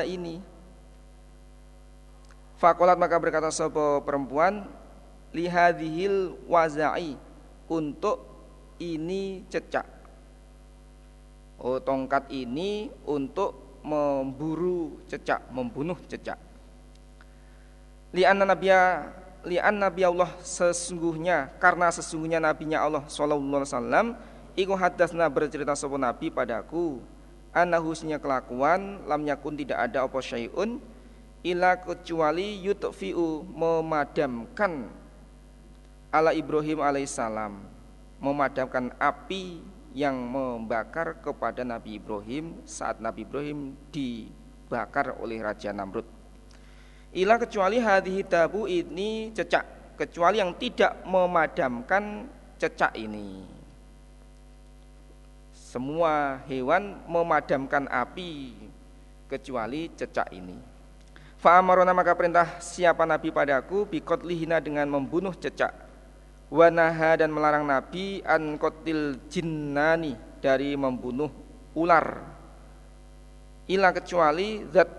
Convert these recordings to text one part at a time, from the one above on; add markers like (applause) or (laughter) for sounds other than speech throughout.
ini Fakolat maka berkata sopo perempuan lihadihil wazai untuk ini cecak. Oh tongkat ini untuk memburu cecak, membunuh cecak. Lian nabiya lian nabi Allah sesungguhnya karena sesungguhnya nabinya Allah sallallahu alaihi wasallam iku hadasna bercerita sopo nabi padaku anahusnya kelakuan lam yakun tidak ada apa syai'un ila kecuali yutfi'u memadamkan ala Ibrahim alaihissalam memadamkan api yang membakar kepada Nabi Ibrahim saat Nabi Ibrahim dibakar oleh Raja Namrud. Ila kecuali hadhihi tabu ini cecak, kecuali yang tidak memadamkan cecak ini semua hewan memadamkan api kecuali cecak ini. Fa'amarona maka perintah siapa Nabi padaku lihina dengan membunuh cecak. Wanaha dan melarang Nabi an kotil jinnani dari membunuh ular. Ila kecuali zat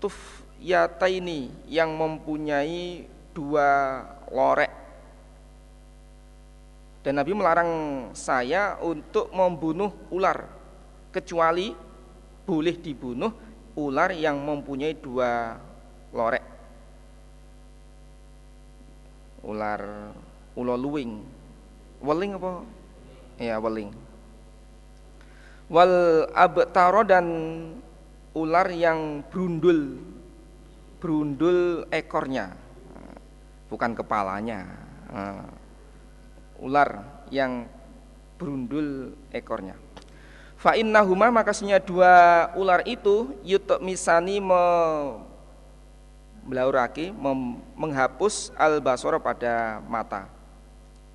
tufyataini yang mempunyai dua lorek dan Nabi melarang saya untuk membunuh ular kecuali boleh dibunuh ular yang mempunyai dua lorek. Ular ulo luwing. Weling apa? Ya, weling. Wal abtaro dan ular yang brundul. Brundul ekornya. Bukan kepalanya. Ular yang berundul ekornya. Fa innahuma makasnya dua ular itu yutuk misani me belauraki menghapus al basoro pada mata.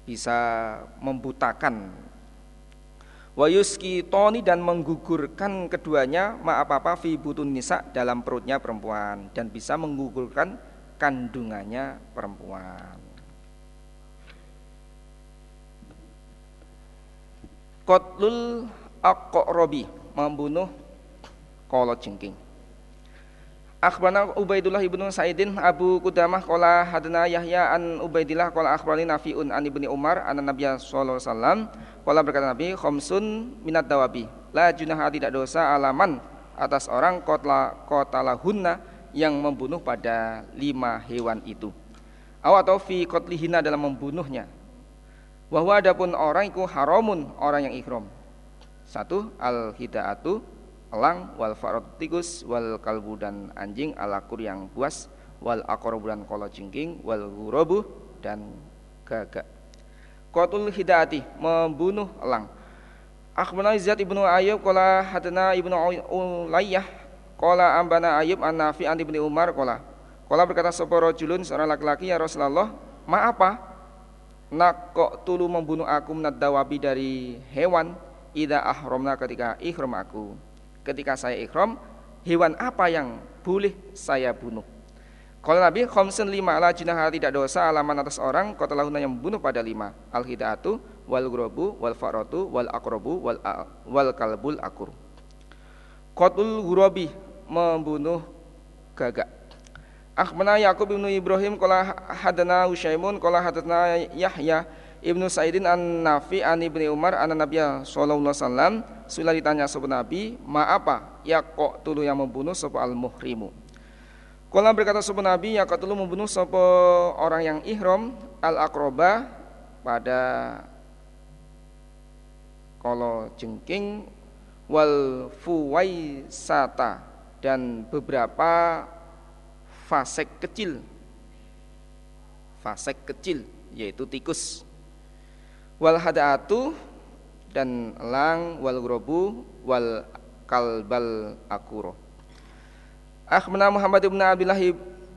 Bisa membutakan. Wayuski toni dan menggugurkan keduanya ma apa apa fi butun nisa dalam perutnya perempuan. Dan bisa menggugurkan kandungannya perempuan Kotlul Aqrabi membunuh kolot jengking. Akhbarana Ubaidullah ibnu Saidin Abu Kudamah kola hadna Yahya an Ubaidillah kola akhbarani Nafiun an ibni Umar an Nabi sallallahu alaihi berkata Nabi khomsun minat dawabi la junaha tidak dosa alaman atas orang kotla kotalahunna yang membunuh pada lima hewan itu. Aw atau fi kotlihina dalam membunuhnya bahwa adapun orang itu haramun orang yang ikhram. Satu al hidaatu elang wal farotikus wal kalbu dan anjing alakur yang buas wal akorobu dan kolo jingking wal gurobu dan gagak. Kotul hidaati membunuh elang. Akhbarana Izzat ibnu Ayub kala hadana ibnu Ulayyah kala ambana Ayub an Nafi an ibni Umar kala kala berkata seporo julun seorang laki-laki ya Rasulullah ma apa nak kok tulu membunuh aku minat dawabi dari hewan? Ida ahromna ketika ikhram aku. Ketika saya ikhram hewan apa yang boleh saya bunuh? Kalau Nabi khamsun lima ala jinah tidak dosa alaman atas orang kota lahuna yang membunuh pada lima. Al hidatu wal grobu wal farotu wal akrobu wal wal kalbul akur. Kotul gurobi membunuh gagak Akhbana Yakub ibnu Ibrahim Kola hadana Ushaimun Kola hadana Yahya ibnu Saidin an Nafi an ibni Umar an Nabi Sallallahu Alaihi Wasallam Sudah ditanya sebuah Nabi Ma apa ya kok tulu yang membunuh sebuah al muhrimu Kola berkata sebuah Nabi ya kok tulu membunuh sebuah orang yang ihram al akroba pada kolo jengking wal fuwaisata dan beberapa fasek kecil. Fasek kecil yaitu tikus. Wal hadaatu dan elang wal grobu wal kalbal akuro. Akhbana Muhammad ibn Abdullah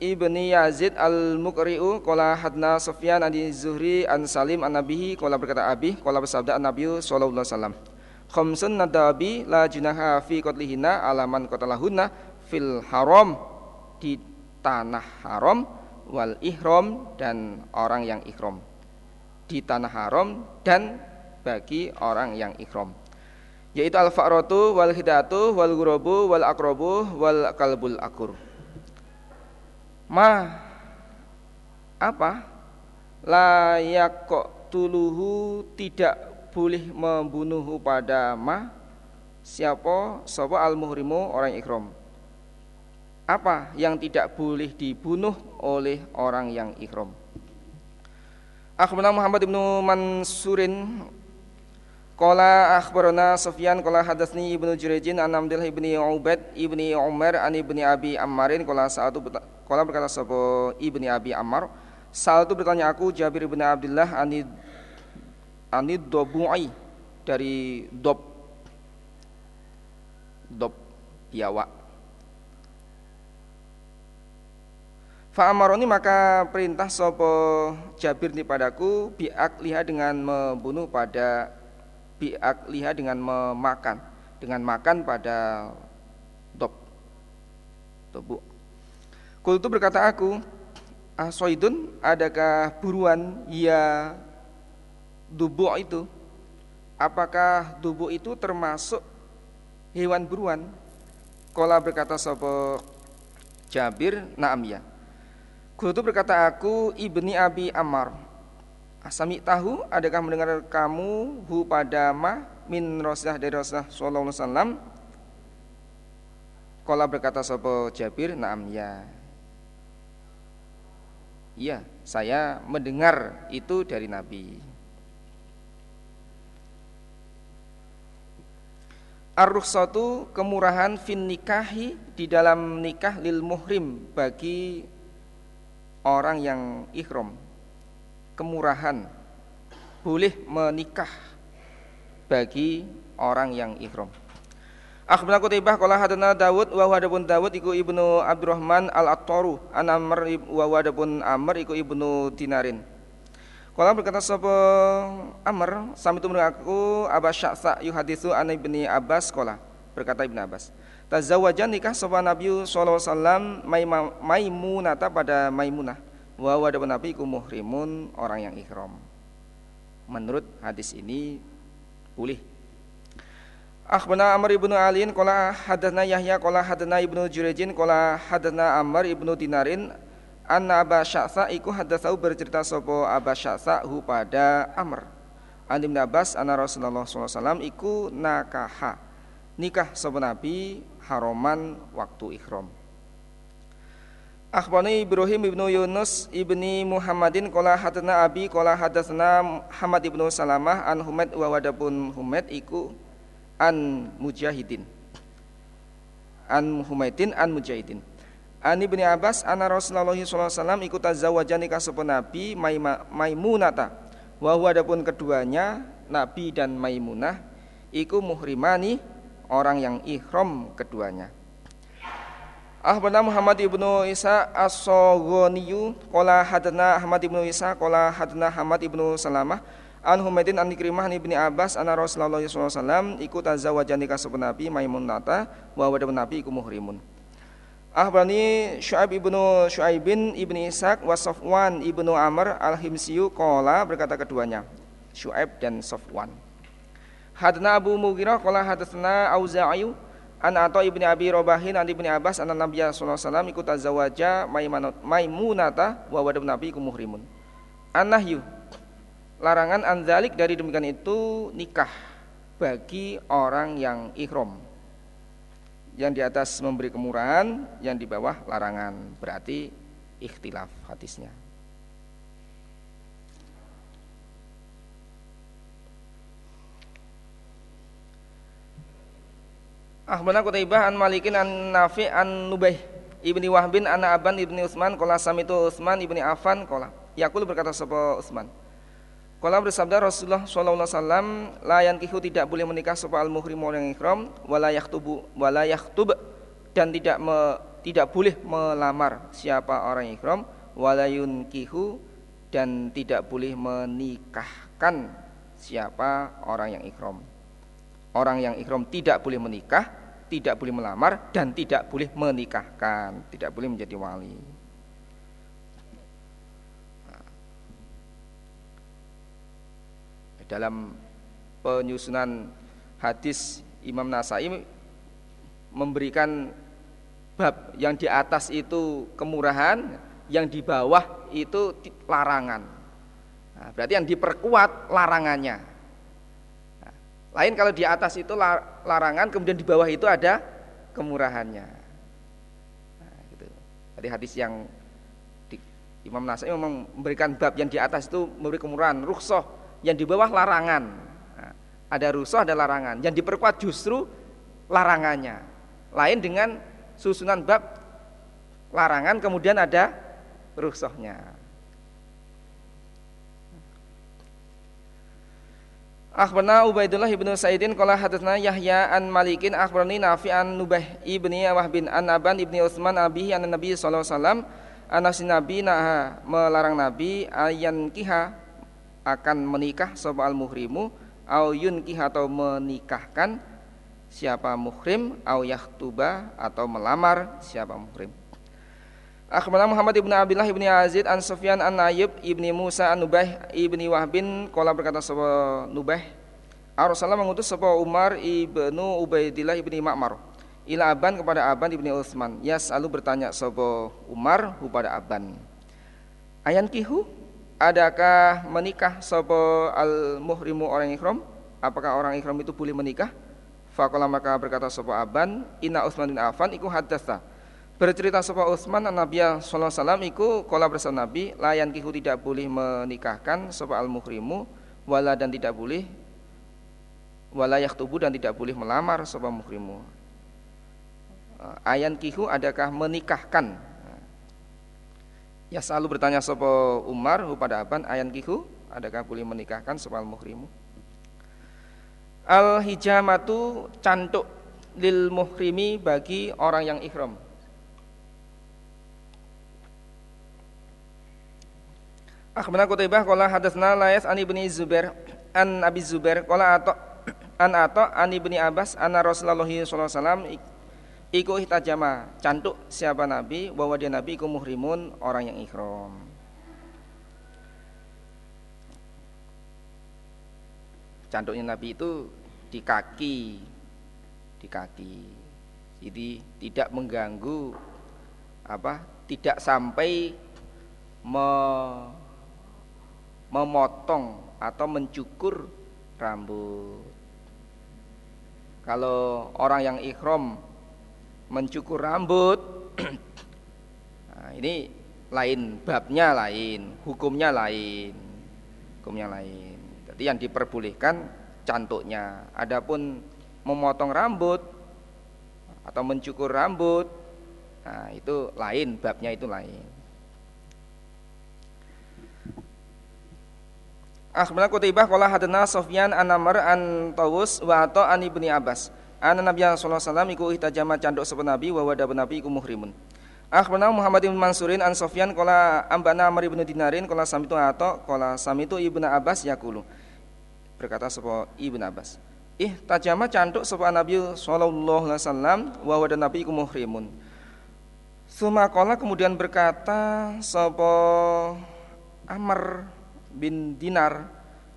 ibni Yazid al-Muqri'u Kola hadna Sufyan an Zuhri an Salim an Nabihi Kola berkata Abi Kola bersabda an Nabi sallallahu alaihi wasallam Khamsun nadabi la junaha fi qatlihina alaman qatalahunna fil haram. Di tanah haram wal ihram dan orang yang ihram. Di tanah haram dan bagi orang yang ihram. Yaitu al fa'ratu wal hidatu wal ghurabu wal akrobu wal kalbul akur. Ma apa? Layak kok tuluhu tidak boleh membunuh pada ma? Siapa? Sapa al muhrimu orang ikhram apa yang tidak boleh dibunuh oleh orang yang ikhram Akhbarana Muhammad ibnu Mansurin. Qala akhbarana Sufyan qala hadatsni Ibnu Jurayjin an Abdullah ibni Ubaid ibni Umar an ibni Abi Ammarin. Qala sa'atu qala berkata sapa ibni Abi Ammar saat itu bertanya aku Jabir ibni Abdullah anid anid dobu'i dari dob. Dob biawak Fa'amaroni maka perintah sopo Jabir ni padaku biak liha dengan membunuh pada biak liha dengan memakan dengan makan pada dop tobu Kultu berkata aku Asoidun adakah buruan ya dubu itu? Apakah dubu itu termasuk hewan buruan? Kola berkata sopo Jabir naam ya Kultu berkata aku ibni Abi Ammar Asami tahu adakah mendengar kamu hu pada ma min Rasulullah dari Rasulullah sallallahu alaihi wasallam? Kala berkata sapa Jabir? Na'am ya. Iya saya mendengar itu dari Nabi. Ar-rukhsatu kemurahan fin nikahi di dalam nikah lil muhrim bagi orang yang ikhram kemurahan boleh menikah bagi orang yang ihram. Akhbarana Qutaibah qala hadana Dawud wa huwa Dawud iku Ibnu Abdurrahman Al-Attaru an Amr wa Amr iku Ibnu Dinarin. Qala berkata sapa Amr sami tu aku Abbas Sya'sa yuhaditsu an Ibni Abbas qala berkata Ibnu Abbas Tazawwajan nikah sapa Nabi wasallam Maimunata pada Maimunah wa wadabun nabi muhrimun orang yang ihram. Menurut hadis ini boleh. Akhbana Amr ibnu Aliin qala hadatsna Yahya qala hadatsna Ibnu Jurejin qala hadatsna Amr ibnu Dinarin anna Aba Sya'sa iku hadatsau bercerita sapa Aba Sya'sa hu pada Amr. An Ibnu Abbas anna Rasulullah SAW iku nakaha nikah sapa Nabi haroman waktu ihram. Akhbani Ibrahim ibnu Yunus ibni Muhammadin kola hadana abi kola hadasna Muhammad ibnu Salamah an Humaid wa wadapun Humaid iku an Mujahidin. An Humaidin an Mujahidin. An ibni Abbas anna Rasulullah SAW ikut tazawajani kasupun Nabi Maimunata. Wa wadapun keduanya Nabi dan Maimunah iku muhrimani orang yang ihram keduanya. Ahbana Muhammad ibnu Isa as-Soghoniyu Kola hadana Ahmad ibnu Isa Kola hadana Ahmad ibnu Salamah An Humaydin an Ikrimah an ibni Abbas Anna Rasulullah SAW Iku tazawajani kasubun Nabi Maimunata Wa wadabun Nabi iku muhrimun. Ahbani Syu'aib ibnu Syu'aibin ibni Ishaq Wa Sofwan ibnu Amr al-Himsiyu Kola berkata keduanya Syu'aib dan Sofwan Hadna Abu Mughirah Kola hadna Auza'iyu An atau ibni Abi Robahin an ibni Abbas an Nabi sallallahu alaihi wasallam ikut azawaja Maimunata wa wadab Nabi iku muhrimun. Anahyu larangan anzalik dari demikian itu nikah bagi orang yang ihram. Yang di atas memberi kemurahan, yang di bawah larangan. Berarti ikhtilaf hadisnya. Akhbarana Qutaibah an Malikin an Nafi an Nubaih ibni Wahbin an Aban ibni Utsman qala samitu Utsman ibni Affan qala Yakul berkata sapa Utsman Qala bersabda Rasulullah sallallahu alaihi wasallam la yankihu tidak boleh menikah sapa al muhrim orang ihram wala yaktubu wala yaktub dan tidak me, tidak boleh melamar siapa orang ihram wala yunkihu dan tidak boleh menikahkan siapa orang yang ihram. Orang yang ihram tidak boleh menikah tidak boleh melamar dan tidak boleh menikahkan, tidak boleh menjadi wali. Nah. Dalam penyusunan hadis Imam Nasai memberikan bab yang di atas itu kemurahan, yang di bawah itu larangan. Nah, berarti yang diperkuat larangannya. Lain kalau di atas itu larangan, kemudian di bawah itu ada kemurahannya. Nah, gitu. Jadi hadis yang di, Imam Nasai memang memberikan bab yang di atas itu memberi kemurahan, rukhsah, yang di bawah larangan. Nah, ada rukhsah, ada larangan. Yang diperkuat justru larangannya. Lain dengan susunan bab larangan kemudian ada rukhsahnya. Akhbarna Ubaidullah ibnu Sa'idin qala hadatsana Yahya an Malikin akhbarani Nafi an Nubah ibni Awah bin an Aban ibni Utsman abihi an Nabi sallallahu alaihi wasallam anasi Nabi nah melarang Nabi ayan kiha akan menikah sapa al muhrimu au kiha atau menikahkan siapa muhrim au yahtuba atau melamar siapa muhrim. Akhbarana Muhammad ibnu Abdullah ibni Azid an Sufyan an Ayyub ibni Musa an Nubaih ibni Wahbin Kala berkata sapa Nubaih Rasulullah mengutus sapa Umar ibnu Ubaidillah ibni Ma'mar ila Aban kepada Aban ibni Utsman. Yas lalu bertanya sapa Umar kepada Aban. Ayan kihu adakah menikah sapa al muhrimu orang ikhram? Apakah orang ikhram itu boleh menikah? Fakola maka berkata sopo Aban, Inna Utsman bin Affan iku hadatsa. Bercerita sopo Utsman Nabi sallallahu alaihi wasallam iku kola bersama Nabi, layan kihu tidak boleh menikahkan sopo al muhrimu wala dan tidak boleh wala tubuh dan tidak boleh melamar sopo muhrimu. Ayan kihu adakah menikahkan? Ya selalu bertanya sopo Umar kepada Aban, ayan kihu adakah boleh menikahkan sopo al muhrimu? Al hijamatu cantuk lil muhrimi bagi orang yang ihram. Akhbarana Qutaibah qala hadatsna Layas an ibni Zubair an Abi Zubair qala ato an ato an ibni Abbas anna Rasulullah sallallahu alaihi wasallam iku ihtajama cantuk siapa nabi bahwa dia nabi iku muhrimun orang yang ihram. cantuknya Nabi itu di kaki di kaki jadi tidak mengganggu apa tidak sampai me, memotong atau mencukur rambut kalau orang yang ikhram mencukur rambut (clears throat) nah ini lain babnya lain hukumnya lain hukumnya lain jadi yang diperbolehkan cantuknya. Adapun memotong rambut atau mencukur rambut, nah itu lain, babnya itu lain. Akhbarana Qutaibah qala hadana Sofyan an Amr an Tawus wa Atha an Ibni Abbas. Anna Nabi sallallahu alaihi wasallam iku ihtajama canduk sapa Nabi wa wada Nabi iku muhrimun. Akhbarana Muhammad bin Mansurin an Sofyan qala ambana Amr ibnu Dinarin qala samitu Atha qala samitu Ibnu Abbas yaqulu berkata sebuah Ibn Abbas ih tajama cantuk sebuah Nabi sallallahu alaihi wasallam wa wada nabi iku muhrimun Sumakola kemudian berkata Sopo Amr bin Dinar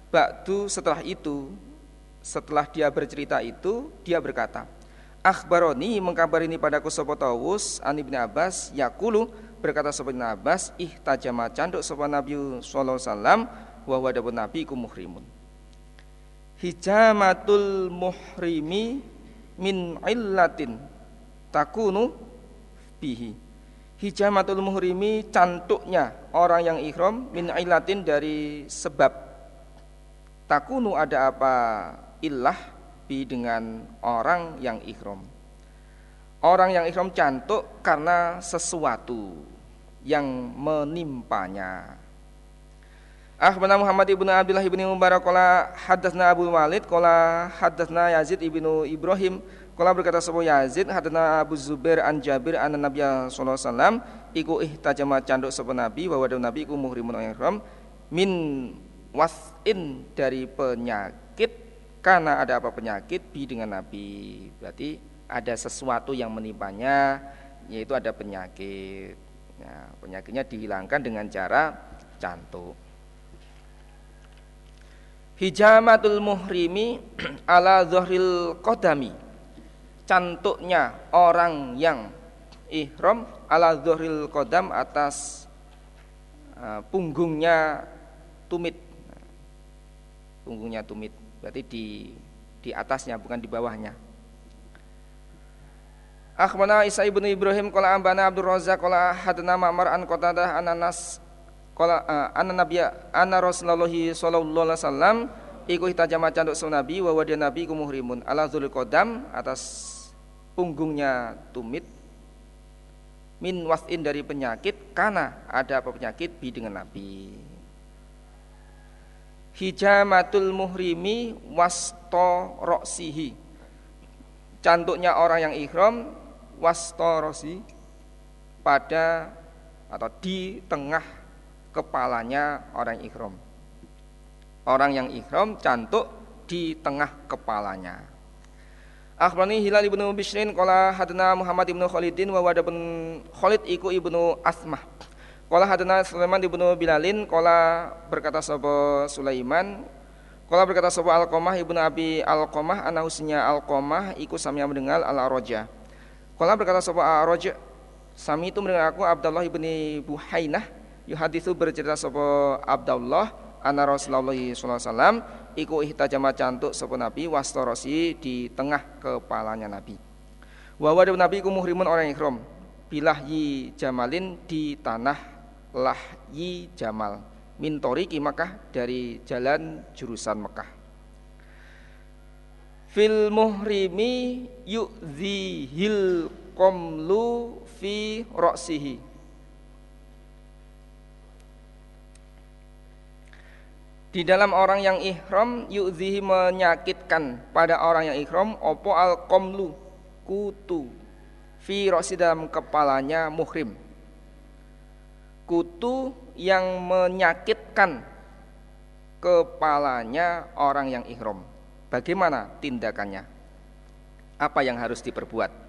Ba'du setelah itu Setelah dia bercerita itu Dia berkata Akhbaroni mengkabarini padaku Sopo Tawus An Ibn Abbas Yakulu berkata Sopo Ibn Abbas Ih tajama cantuk Sopo Nabi Sallallahu Alaihi Wasallam Wa Nabi iku muhrimun. Hijamatul muhrimi min illatin takunu bihi hijamatul muhrimi cantuknya orang yang ihram min illatin dari sebab. Takunu ada apa illah bi dengan orang yang ihram. Orang yang ihram cantuk karena sesuatu yang menimpanya. Akhbarana Muhammad ibnu Abdullah ibnu Mubarak qala Abu Walid qala hadatsna Yazid ibnu Ibrahim qala berkata sapa Yazid hadatsna Abu Zubair an Jabir an Nabi sallallahu alaihi wasallam iku ihtajama canduk sapa Nabi bahwa Nabi iku muhrimun ihram min wasin dari penyakit karena ada apa penyakit bi dengan Nabi. Berarti ada sesuatu yang menimpanya yaitu ada penyakit. Ya, penyakitnya dihilangkan dengan cara cantuk. Hijamatul muhrimi (clears throat) ala zuhril qadami cantuknya orang yang ihram ala zuhril qadam atas uh, punggungnya tumit. Punggungnya tumit berarti di di atasnya bukan di bawahnya. Akhbana Isa ibnu Ibrahim qala ambana Abdul Razzaq qala hadana Ma'mar an Qatadah an Anas qala uh, anna nabiyya anna Rasulullah sallallahu alaihi wasallam iku hitajama canduk Nabi wa wadiya Nabi ku muhrimun. Ala dzul qadam atas punggungnya tumit min wasin dari penyakit karena ada apa penyakit? Bi dengan Nabi. Hijamatul muhrimi wasto roksihi cantuknya orang yang ihram wastorosi pada atau di tengah kepalanya orang ikhram. Orang yang ikhram cantuk di tengah kepalanya. Akhbarani Hilal ibnu Bishrin qala hadana Muhammad ibnu Khalidin wa wada bin Khalid iku ibnu Asmah. Qala hadana Sulaiman ibnu Bilalin qala berkata sapa Sulaiman Qala berkata sapa Alqamah ibnu Abi Alqamah ana husnya Alqamah iku sami mendengar al-Araja. Kala berkata sapa Araj Sami itu mendengar aku Abdullah ibni Buhainah yuhaditsu bercerita sapa Abdullah anna Rasulullah sallallahu alaihi wasallam iku ihtajama cantuk sapa Nabi wastorosi di tengah kepalanya Nabi. Wa wa Nabi iku muhrimun orang ihram bilahyi jamalin di tanah lahyi jamal min toriki Makkah dari jalan jurusan Mekah fil muhrimi yu'zihil qamlu fi ra'sihi Di dalam orang yang ihram yu'zihi menyakitkan pada orang yang ihram opo al qamlu kutu fi ra'si dalam kepalanya muhrim kutu yang menyakitkan kepalanya orang yang ihram Bagaimana tindakannya? Apa yang harus diperbuat?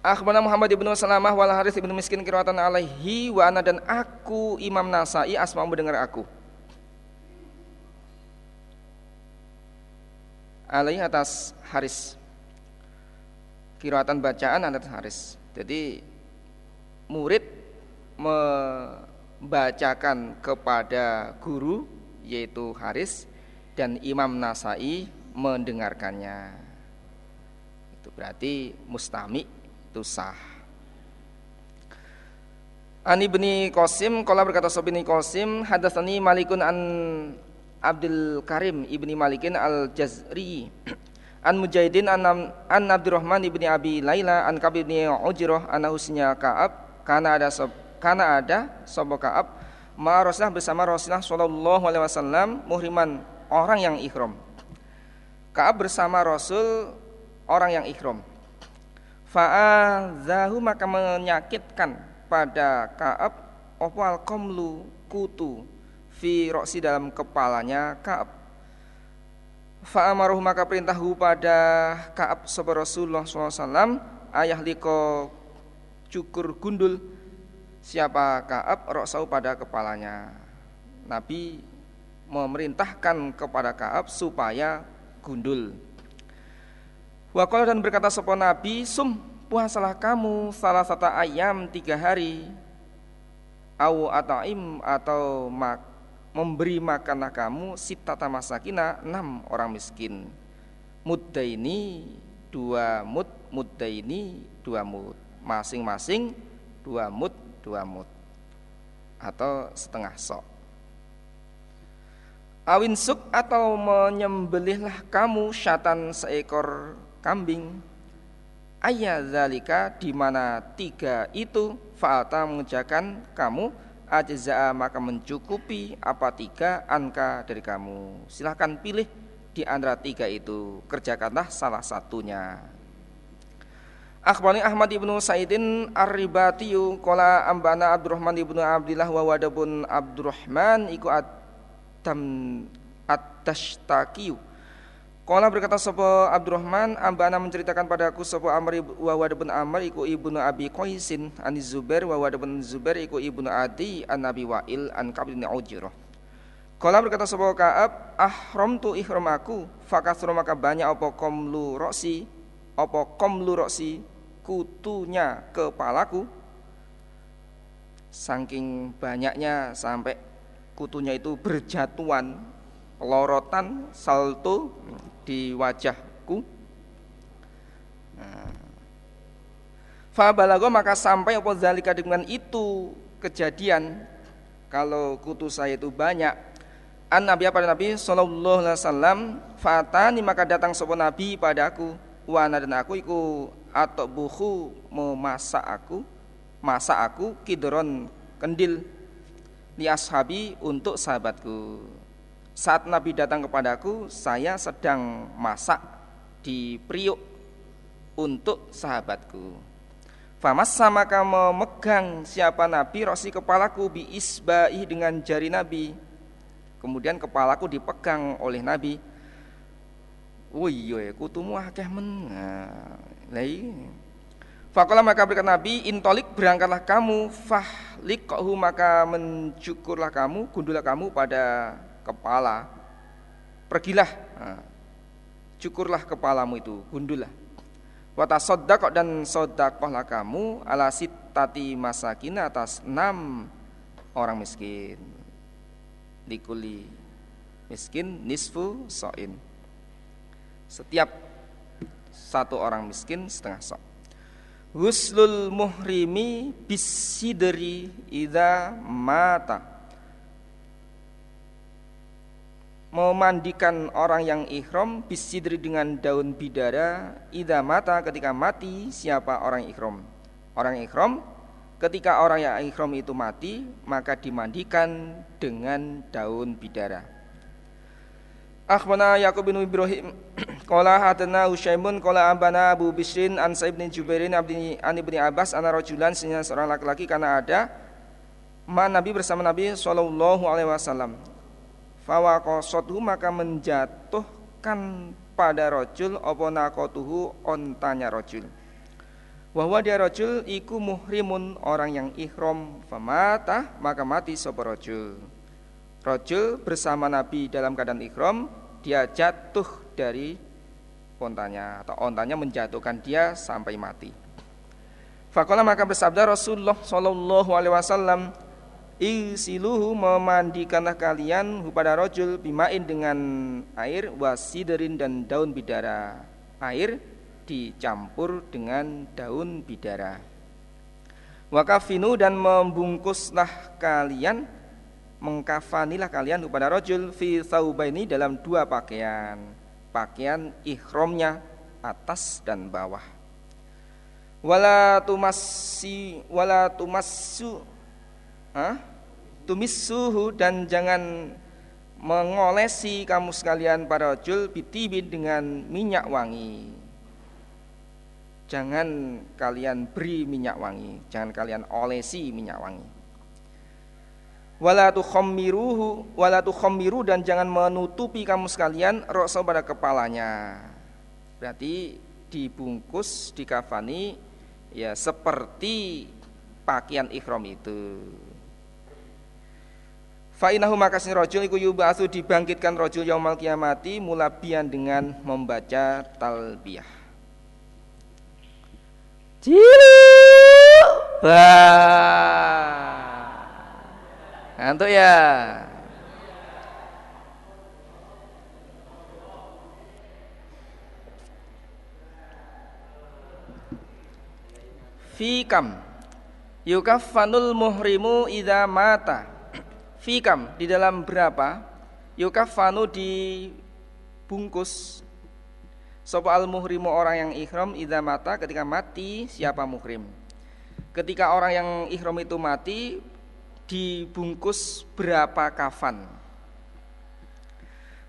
Akhbarana Muhammad ibnu Salamah wal Haris ibnu Miskin kiratan alaihi wa ana dan aku Imam Nasai asma mendengar aku. Alaihi atas Haris. Kiratan bacaan atas Haris. Jadi murid membacakan kepada guru yaitu Haris dan Imam Nasai mendengarkannya. Itu berarti mustami itu sah. Ani bin Qasim kala berkata Sobini Qasim hadatsani Malikun an Abdul Karim ibni Malikin al Jazri an Mujahidin an, an Abdurrahman ibni Abi Laila an Kab ibni Ujrah an husnya Kaab karena ada sob, karena ada sobo Kaab ma Rasulullah bersama Rasulullah sallallahu alaihi wasallam muhriman orang yang ikhram. Kaab bersama Rasul orang yang ikhram. Fa'azahu maka menyakitkan pada Kaab opal komlu kutu fi roksi dalam kepalanya Kaab. Fa'amaruh maka perintahu pada Kaab sahabat Rasulullah SAW ayah liko cukur gundul siapa Kaab roksau pada kepalanya. Nabi memerintahkan kepada Kaab supaya gundul. Wakil dan berkata sopo Nabi, sum puasalah kamu salah satu ayam tiga hari, au ataim atau mak, memberi makanlah kamu sitata masakina enam orang miskin. Mudda ini dua mud, mudda ini dua mud, masing-masing dua mud, dua mud atau setengah sok. Awin suk atau menyembelihlah kamu syatan seekor kambing. Ayah zalika di mana tiga itu fa'ata mengerjakan kamu ajza'a maka mencukupi apa tiga anka dari kamu. Silahkan pilih di antara tiga itu kerjakanlah salah satunya. Akhbani Ahmad ibnu Saidin Ar-Ribatiyu Kola ambana Abdurrahman ibnu Abdillah wa wadabun Abdurrahman iku tam at-tashtaqiyu Kala berkata sapa Abdurrahman ambana menceritakan padaku sapa Amr wa Wad bin Amr iku ibnu Abi Qaisin an Zubair wa Wad bin Zubair iku ibnu Adi an Nabi Wa'il an Ka'b bin Ujrah Kala berkata sebuah Ka'ab, ahram tu ihram aku, fakasro maka banyak apa komlu roksi, apa komlu roksi, kutunya kepalaku. Saking banyaknya sampai kutunya itu berjatuhan, pelorotan, salto di wajahku. Nah. Fabalago maka sampai apa zalika dengan itu kejadian. Kalau kutu saya itu banyak. An nabi pada nabi? Sallallahu alaihi wasallam fatani maka datang sopo nabi padaku wana dan aku iku atau buku memasak aku masak aku kidron kendil. Li ashabi untuk sahabatku saat nabi datang kepadaku saya sedang masak di priuk untuk sahabatku Famas sama kamu memegang siapa Nabi rosi kepalaku bi isbaih dengan jari Nabi. Kemudian kepalaku dipegang oleh Nabi. Iya, kutumu akeh men. Lai. Fakola maka berkata Nabi, intolik berangkatlah kamu, fahlikhu maka mencukurlah kamu, gundulah kamu pada kepala. Pergilah, cukurlah kepalamu itu, gundullah. Wata sodakok dan sodakohlah kamu ala sitati masakin atas enam orang miskin. Dikuli miskin nisfu soin. Setiap satu orang miskin setengah sok. Huslul muhrimi bisidri ida mata memandikan orang yang ihram bisidri dengan daun bidara ida mata ketika mati siapa orang ihram? Orang ihram ketika orang yang ihram itu mati maka dimandikan dengan daun bidara. Akhbana Yaqub bin Ibrahim (clears throat) Qala hadana Ushaimun Qala ambana Abu Bisrin An Sa'ib bin Jubairin Abdi An Ibni Abbas Ana rojulan seorang laki-laki Karena ada Ma Nabi bersama Nabi Sallallahu alaihi wasallam fawaqasathu maka menjatuhkan pada rojul apa nakotuhu ontanya rojul bahwa dia rojul iku muhrimun orang yang ihram. Famata maka mati sapa rojul rojul bersama Nabi dalam keadaan ihram dia jatuh dari ontanya atau ontanya menjatuhkan dia sampai mati. Fakola maka bersabda Rasulullah Shallallahu Alaihi Wasallam Isiluhu memandikanlah kalian pada rojul bimain dengan air wasiderin dan daun bidara. Air dicampur dengan daun bidara. Wakafinu dan membungkuslah kalian mengkafanilah kalian kepada rojul fi ini dalam dua pakaian pakaian ihromnya atas dan bawah wala tumasi wala tumassu Hah? Tumis suhu dan jangan mengolesi kamu sekalian para rajul bitibin dengan minyak wangi. Jangan kalian beri minyak wangi, jangan kalian olesi minyak wangi. Wala tukhammiruhu tukhammiru dan jangan menutupi kamu sekalian rokso pada kepalanya. Berarti dibungkus, dikafani ya seperti pakaian ikhram itu. Fa'inahu makasih rojul iku yub'atsu dibangkitkan rojul yaumal kiamati mulabian dengan membaca talbiyah. Cilu. Wah. Ngantuk ya? Fikam yukaffanul muhrimu idza mata Fikam di dalam berapa yukafanu dibungkus Sopo al muhrimu orang yang ikhram idza mata ketika mati siapa muhrim. Ketika orang yang ikhram itu mati dibungkus berapa kafan.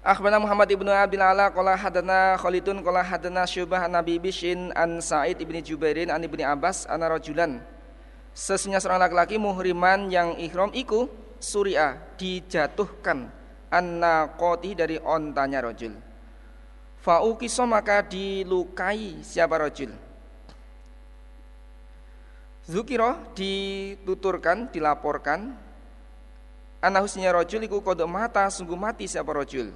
Akhbarana Muhammad ibnu Abdul Ala qala hadana Khalidun qala hadana Syubah Nabi Bishin an Sa'id ibni Jubairin an ibni Abbas ana rajulan. Sesungguhnya seorang laki-laki muhriman yang ikhram iku Surya dijatuhkan anna koti dari ontanya rojul. Faukiso maka dilukai siapa rojul. Zukiro dituturkan, dilaporkan anahusnya rojul iku kodok mata sungguh mati siapa rojul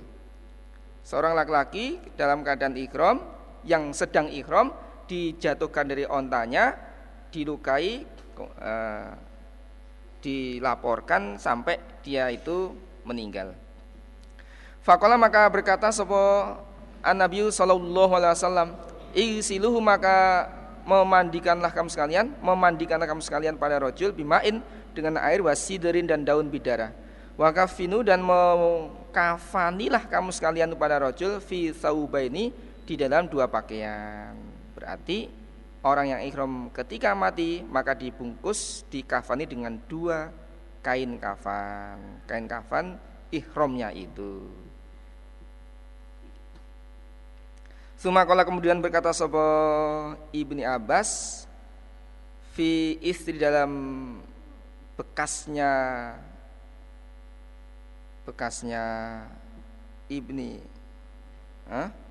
seorang laki-laki dalam keadaan ikhram yang sedang ikhram dijatuhkan dari ontanya dilukai uh, dilaporkan sampai dia itu meninggal. Fakola maka berkata sopo an Nabi Sallallahu Alaihi Wasallam Isiluhu maka memandikanlah kamu sekalian memandikanlah kamu sekalian pada rojul bimain dengan air wasiderin dan daun bidara. Wakafinu dan mengkafanilah kamu sekalian pada rojul fi saubaini di dalam dua pakaian. Berarti orang yang ikhram ketika mati maka dibungkus dikafani dengan dua kain kafan kain kafan ikhramnya itu Sumakola kemudian berkata sopo ibni Abbas fi istri dalam bekasnya bekasnya ibni Hah?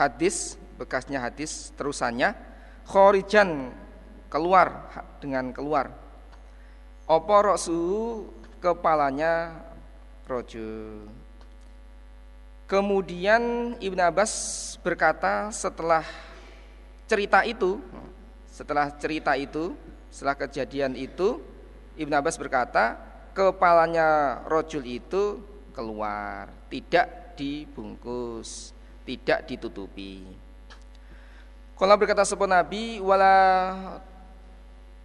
Hadis bekasnya hadis terusannya khorijan keluar dengan keluar. Opo roksu? Kepalanya rojo. Kemudian Ibn Abbas berkata setelah cerita itu, setelah cerita itu, setelah kejadian itu, Ibn Abbas berkata kepalanya rojul itu keluar, tidak dibungkus, tidak ditutupi. Kalau berkata sebuah Nabi, wala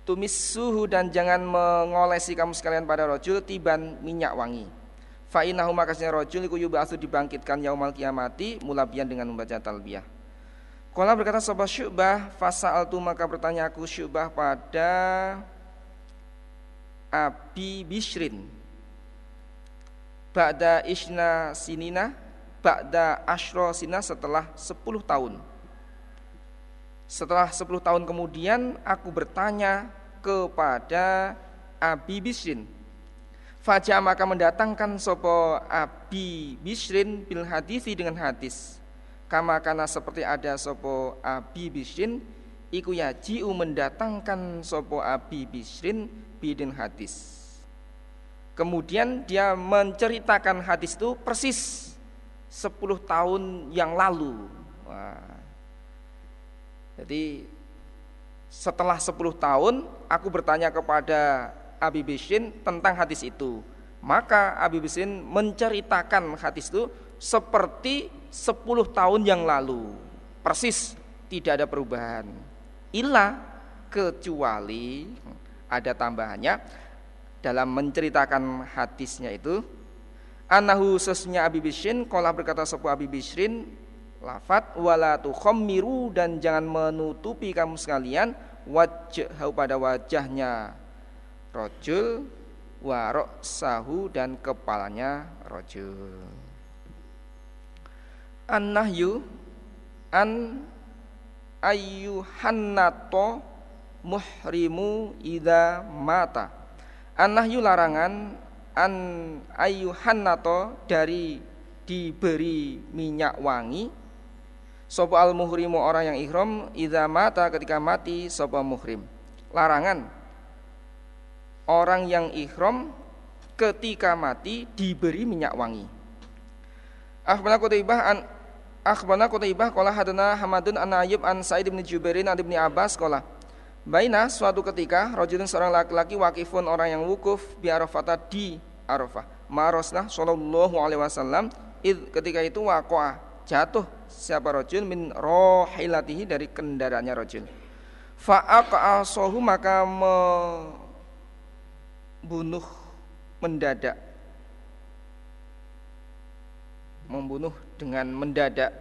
tumis suhu dan jangan mengolesi kamu sekalian pada rojul tiban minyak wangi. Fa'inahu makasnya rojul iku yub'atsu dibangkitkan yaumal kiamati mulabian dengan membaca talbiyah. Kala berkata sahabat syubah tu maka bertanya aku syubah pada Abi Bishrin Ba'da isna sinina Ba'da ashro sina setelah 10 tahun setelah 10 tahun kemudian aku bertanya kepada Abi Bisrin. Fajar maka mendatangkan sopo Abi Bisrin bil hadisi dengan hadis. Kama karena seperti ada sopo Abi Bisrin iku yaji'u mendatangkan sopo Abi Bisrin bidin hadis. Kemudian dia menceritakan hadis itu persis 10 tahun yang lalu. Wah, jadi setelah 10 tahun aku bertanya kepada Abi Bishin tentang hadis itu. Maka Abi Bishin menceritakan hadis itu seperti 10 tahun yang lalu. Persis tidak ada perubahan. Illa kecuali ada tambahannya dalam menceritakan hadisnya itu anahu sesnya Abi Bishin kolah berkata sebuah Abi Bishin lafat wala tukhammiru dan jangan menutupi kamu sekalian wajah pada wajahnya rojul warok sahu dan kepalanya rojul. An nahyu an ayyuhannato muhrimu ida mata. An nahyu larangan an ayyuhannato dari diberi minyak wangi Sopo al muhrimu orang yang ihram idza mata ketika mati sopo muhrim. Larangan orang yang ihram ketika mati diberi minyak wangi. Akhbarana Qutaibah an Akhbarana Qutaibah qala hadana Hamadun an Ayyub an Sa'id bin Jubairin an Ibnu Abbas qala Baina suatu ketika rajulun seorang laki-laki wakifun orang yang wukuf bi Arafah di Arafah. Marosna sallallahu alaihi wasallam ketika itu waqa'a jatuh siapa rojul min rohilatihi dari kendaraannya rojul fa'aqa'asohu maka membunuh mendadak. Membunuh dengan mendadak.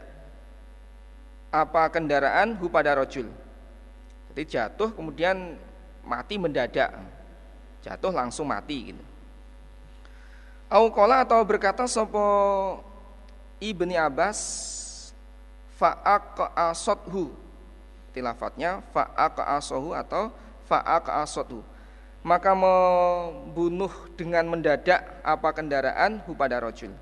Apa kendaraan? Hu pada rojul jadi jatuh kemudian mati mendadak. Jatuh langsung mati gitu Aukola atau berkata sopo Ibni Abbas fa'aqa'asothu. Tilafatnya fa'aqa'asohu atau fa'aqa'asothu. Maka membunuh dengan mendadak apa kendaraan hu pada rojul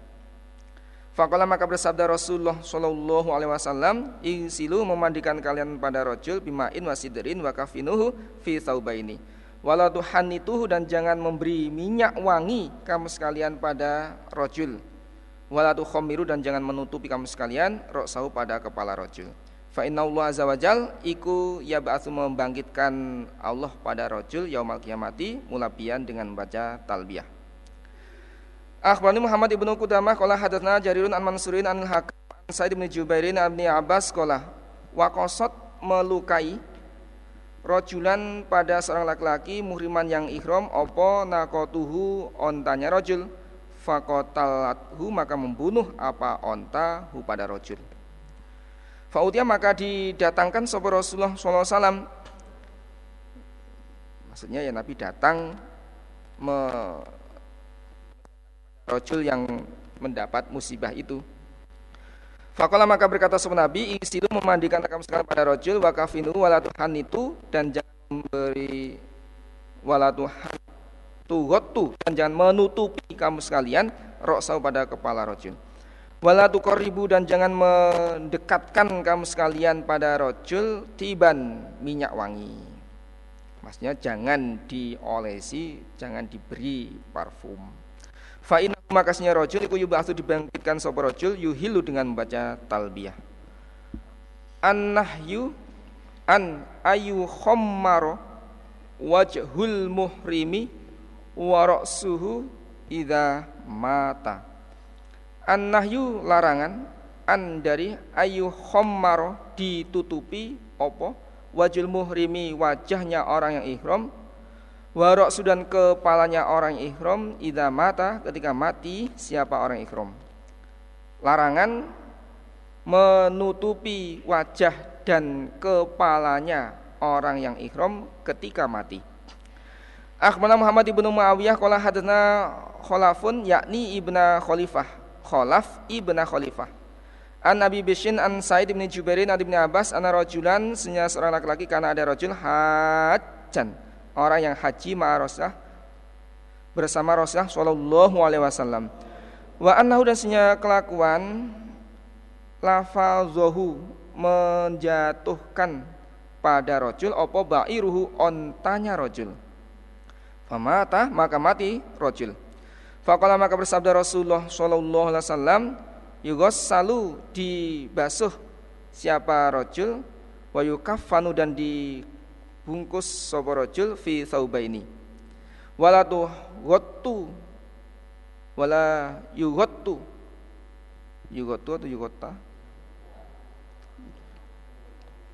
Fakola maka bersabda Rasulullah Shallallahu Alaihi Wasallam, Insilu memandikan kalian pada rojul bimain wasiderin wakafinuhu fi ini. Walau Tuhan itu dan jangan memberi minyak wangi kamu sekalian pada rojul. Walau khomiru dan jangan menutupi kamu sekalian roksahu pada kepala rojul. Fa inna Allah azza wajal iku ya ba'atsu membangkitkan Allah pada rojul yaumal kiamati mulabian dengan membaca talbiyah. Akhbarani Muhammad ibnu Qudamah qala hadatsna Jarirun an Mansurin an Hakam Sa'id bin Jubairin an Abbas qala waqasat melukai rojulan pada seorang laki-laki muhriman yang ihram opo nakotuhu ontanya rojul? Fakotalathu maka membunuh apa onta hu pada rojul. Fautia maka didatangkan sopo Rasulullah SAW Maksudnya ya Nabi datang me rojul yang mendapat musibah itu. Fakola maka berkata sebuah Nabi, isilu memandikan kamu sekalian pada rojul, wakafinu walatuhan itu dan jangan memberi walatuhan tuhotu dan jangan menutupi kamu sekalian roksau pada kepala rojul. Walatu koribu dan jangan mendekatkan kamu sekalian pada rojul tiban minyak wangi. Maksudnya jangan diolesi, jangan diberi parfum. Fa'in makasnya rojul iku yub'atsu dibangkitkan sapa rojul yuhilu dengan membaca talbiyah. An-nahyu an ayu khammaro wajhul muhrimi wa ra'suhu idza mata. An-nahyu larangan an dari ayu khammaro ditutupi opo wajul muhrimi wajahnya orang yang ihram Warok sudan kepalanya orang ikhram idza mata ketika mati siapa orang ikhram. Larangan menutupi wajah dan kepalanya orang yang ikhram ketika mati. Akhbarana Muhammad ibnu Muawiyah qala hadana Khalafun yakni ibna Khalifah. Khalaf ibna Khalifah. An Nabi Bishin an Said bin Jubairin an Abbas ana rajulan seorang laki-laki karena ada rajul hajan orang yang haji ma'a bersama Rasulullah Shallallahu Alaihi Wasallam. Wa annahu dan senya kelakuan lafazohu menjatuhkan pada rojul opo ba'iruhu ontanya rojul. Famata maka mati rojul. Fakola maka bersabda Rasulullah Shallallahu Alaihi Wasallam Yugos salu dibasuh siapa rojul wayukafanu dan di bungkus sapa rajul fi thawbaini. Wala tu ghottu wala yughottu yughottu atau yugotta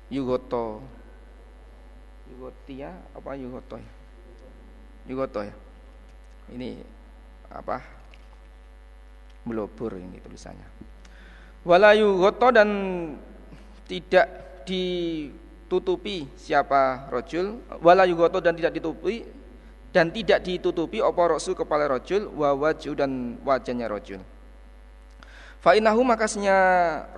yugoto yugotia apa yugoto ya? Yugoto ya. Ini apa? Melobur ini tulisannya. Wala yugoto dan tidak di tutupi siapa rojul wala yugoto dan tidak ditutupi dan tidak ditutupi opo rosu kepala rojul wa dan wajahnya rojul Fa'inahu makasnya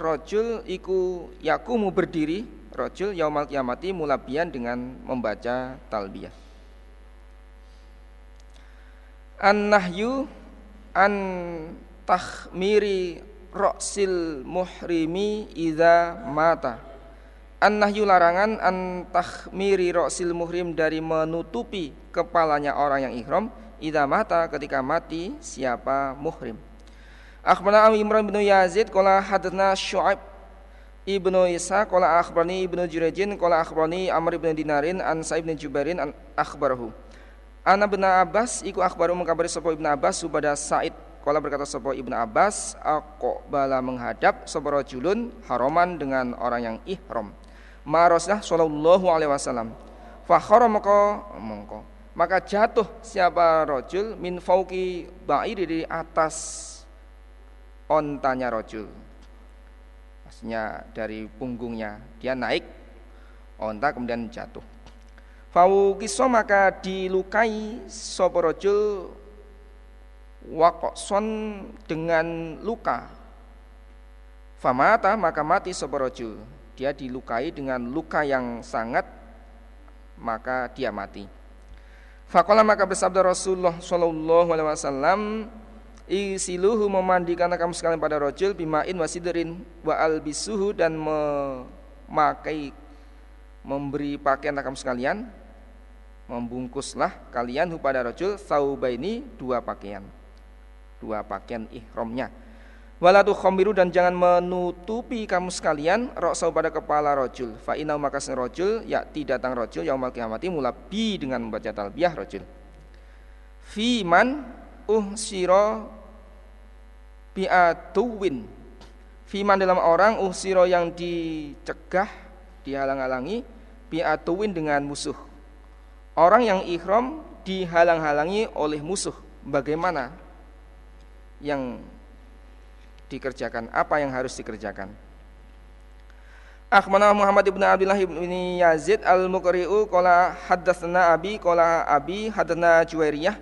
rojul iku yakumu berdiri rojul yaumal kiamati mulabian dengan membaca talbiyah. An-nahyu an tahmiri roksil muhrimi idza mata An-nahyu larangan an tahmiri ra'sil muhrim dari menutupi kepalanya orang yang ihram idza mata ketika mati siapa muhrim. Akhbarana Imran bin Yazid qala hadatsna Syu'aib Ibnu Isa qala akhbarani Ibnu Jurayjin qala akhbarani Amr bin Dinarin an Sa'ib bin Jubairin an akhbarahu. Ana bin Abbas iku akhbaru mengkabari sapa Ibnu Abbas subada Sa'id Kala berkata sapa Ibnu Abbas, aku bala menghadap sapa rajulun haraman dengan orang yang ihram ma Rasulullah sallallahu alaihi wasallam. Fakhara maka mongko. Maka jatuh siapa rojul min fauki ba'iri di atas ontanya rojul. Maksudnya dari punggungnya. Dia naik onta kemudian jatuh. Faukiso maka dilukai sopo rojul wakokson dengan luka. Famata maka mati sopo rojul dia dilukai dengan luka yang sangat maka dia mati. Fakola maka bersabda Rasulullah Shallallahu Alaihi Wasallam, isiluhu memandikan kamu sekalian pada rojul bimain wasiderin wa albisuhu dan memakai memberi pakaian kamu sekalian membungkuslah kalian pada rojul saubaini dua pakaian dua pakaian ihramnya Walatu khomiru dan jangan menutupi kamu sekalian roksau pada kepala rojul. Fa inau maka rojul ya tidak datang rojul yaumal kiamati mulabi dengan membaca talbiyah rojul. Fiman uhsiro biatuwin. Fiman dalam orang uhsiro yang dicegah, dihalang-halangi biatuwin dengan musuh. Orang yang ikhram dihalang-halangi oleh musuh. Bagaimana? Yang dikerjakan, apa yang harus dikerjakan. Akhmana Muhammad ibn Abdullah ibn Yazid al-Muqri'u qala haddatsana abi qala abi hadatsana Juwairiyah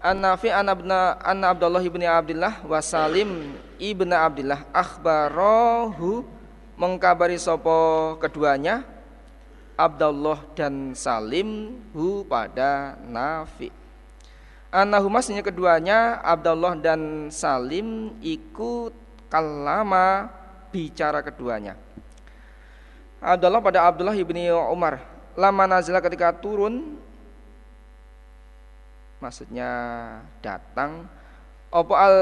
an Nafi an abna an Abdullah ibn Abdullah wa Salim ibn Abdullah akhbarahu mengkabari sopo keduanya Abdullah dan Salim hu pada Nafi Anahumasnya keduanya Abdullah dan Salim ikut kalama bicara keduanya. Abdullah pada Abdullah ibni Umar lama nazila ketika turun maksudnya datang opo al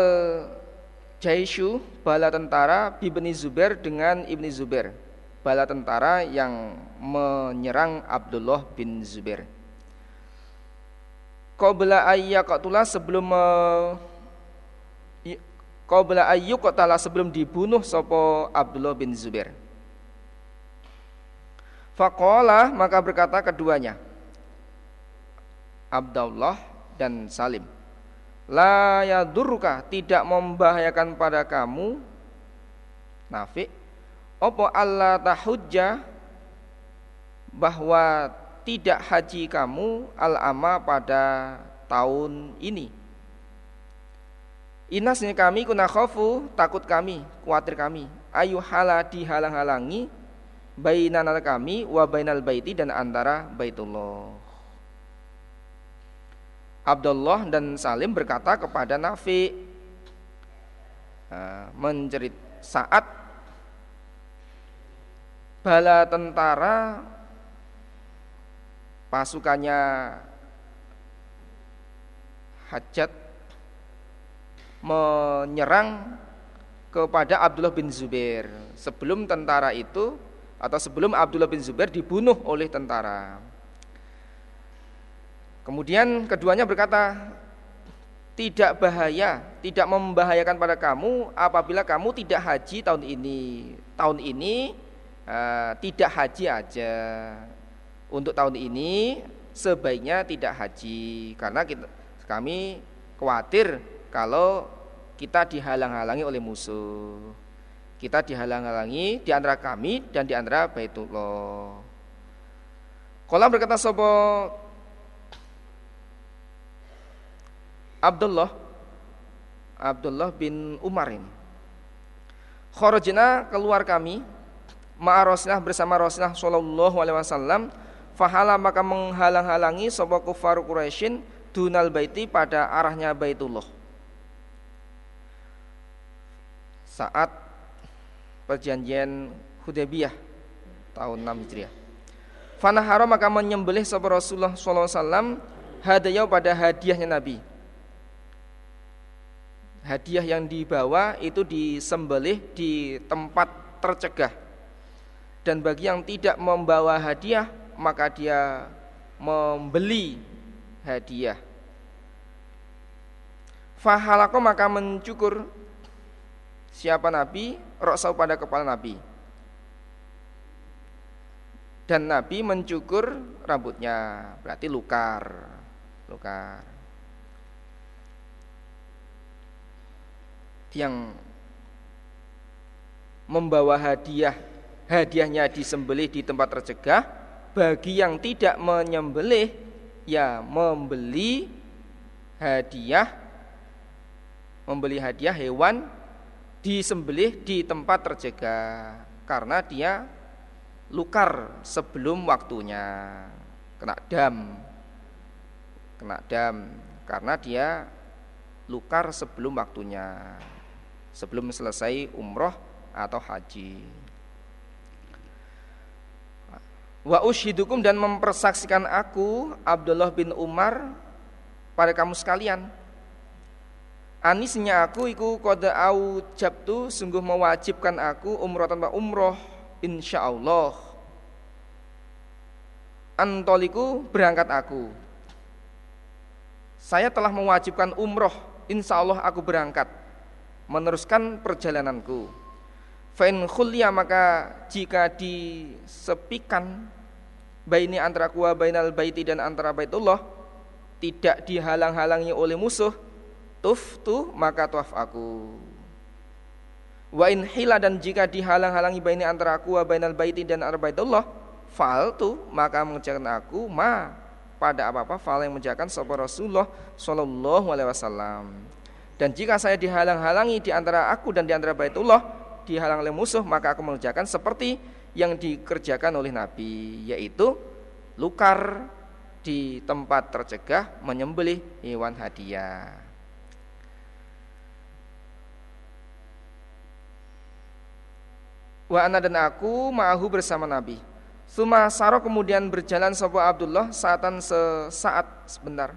Jaishu bala tentara bibni Zubair dengan ibni Zubair bala tentara yang menyerang Abdullah bin Zubair qabla ayyaqtula sebelum qabla ayyuqtala sebelum dibunuh sapa Abdullah bin Zubair. Faqala maka berkata keduanya Abdullah dan Salim La yadurruka tidak membahayakan pada kamu Nafi Opo Allah tahujja bahwa tidak haji kamu al-ama pada tahun ini. Inasnya kami kuna khofu takut kami, khawatir kami. Ayu hala dihalang-halangi bainana kami wa bainal baiti dan antara Baitullah. Abdullah dan Salim berkata kepada Nafi mencerit saat bala tentara pasukannya Hajat menyerang kepada Abdullah bin Zubair sebelum tentara itu atau sebelum Abdullah bin Zubair dibunuh oleh tentara. Kemudian keduanya berkata, tidak bahaya, tidak membahayakan pada kamu apabila kamu tidak haji tahun ini. Tahun ini uh, tidak haji aja untuk tahun ini sebaiknya tidak haji karena kita, kami khawatir kalau kita dihalang-halangi oleh musuh. Kita dihalang-halangi di antara kami dan di antara Baitullah. Kolam berkata sopo Abdullah Abdullah bin Umar ini. Khorojina keluar kami ma'a bersama Rasulullah sallallahu alaihi wasallam Fahala maka menghalang-halangi sapa kufar Quraisyin dunal baiti pada arahnya Baitullah. Saat perjanjian Hudaybiyah tahun 6 Hijriah. Fanahara maka menyembelih sapa Rasulullah wasallam hadaya pada hadiahnya Nabi. Hadiah yang dibawa itu disembelih di tempat tercegah. Dan bagi yang tidak membawa hadiah maka dia membeli hadiah. Fahalako maka mencukur siapa Nabi roksau pada kepala Nabi. Dan Nabi mencukur rambutnya, berarti lukar, lukar. Yang membawa hadiah, hadiahnya disembelih di tempat tercegah, bagi yang tidak menyembelih ya membeli hadiah membeli hadiah hewan disembelih di tempat terjaga karena dia lukar sebelum waktunya. Kena dam kena dam karena dia lukar sebelum waktunya sebelum selesai umroh atau haji wa ushidukum dan mempersaksikan aku Abdullah bin Umar pada kamu sekalian. Anisnya aku iku kode au jabtu sungguh mewajibkan aku umroh tanpa umroh insya Allah antoliku berangkat aku. Saya telah mewajibkan umroh insya Allah aku berangkat. Meneruskan perjalananku. Fain khulya maka jika disepikan baini antara kuwa bainal baiti dan antara baitullah tidak dihalang-halangi oleh musuh tuftu maka tuaf aku. Wa in hila dan jika dihalang-halangi baini antara aku wa bainal baiti dan arbaitullah tu maka mengerjakan aku ma pada apa-apa fal yang mengerjakan sapa Rasulullah sallallahu alaihi wasallam. Dan jika saya dihalang-halangi di antara aku dan di antara baitullah dihalang oleh musuh maka aku mengerjakan seperti yang dikerjakan oleh Nabi yaitu lukar di tempat tercegah menyembelih hewan hadiah Wa ana dan aku ma'ahu bersama Nabi. Suma saro kemudian berjalan sebuah Abdullah saatan sesaat sebentar.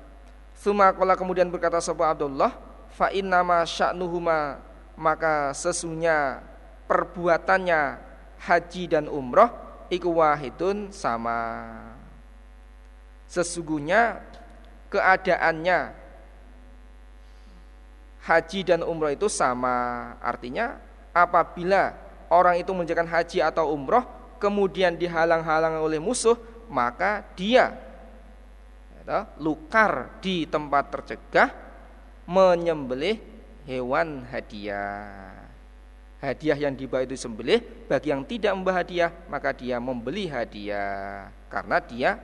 Suma kola kemudian berkata sebuah Abdullah, fa ma sya'nuhuma maka sesungguhnya perbuatannya haji dan umroh iku wahidun sama. Sesungguhnya keadaannya haji dan umroh itu sama. Artinya apabila orang itu menjalankan haji atau umroh kemudian dihalang-halang oleh musuh maka dia ya, lukar di tempat tercegah menyembelih hewan hadiah hadiah yang dibawa itu sembelih bagi yang tidak membawa hadiah maka dia membeli hadiah. Karena dia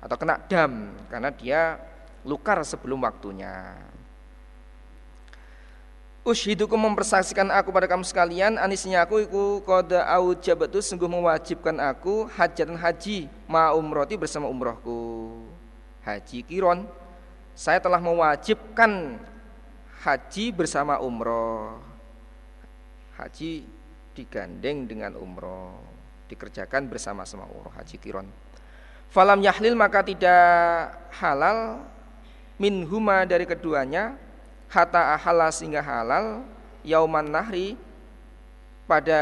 atau kena dam karena dia lukar sebelum waktunya. Ushidukum mempersaksikan aku pada kamu sekalian Anisnya aku iku koda jabatu Sungguh mewajibkan aku hajatan haji Ma umroti bersama umrohku. Haji kiron Saya telah mewajibkan Haji bersama umroh Haji digandeng dengan umroh Dikerjakan bersama-sama umroh Haji kiron. Falam yahlil maka tidak halal Minhuma dari keduanya hatta ahala sehingga halal yauman nahri pada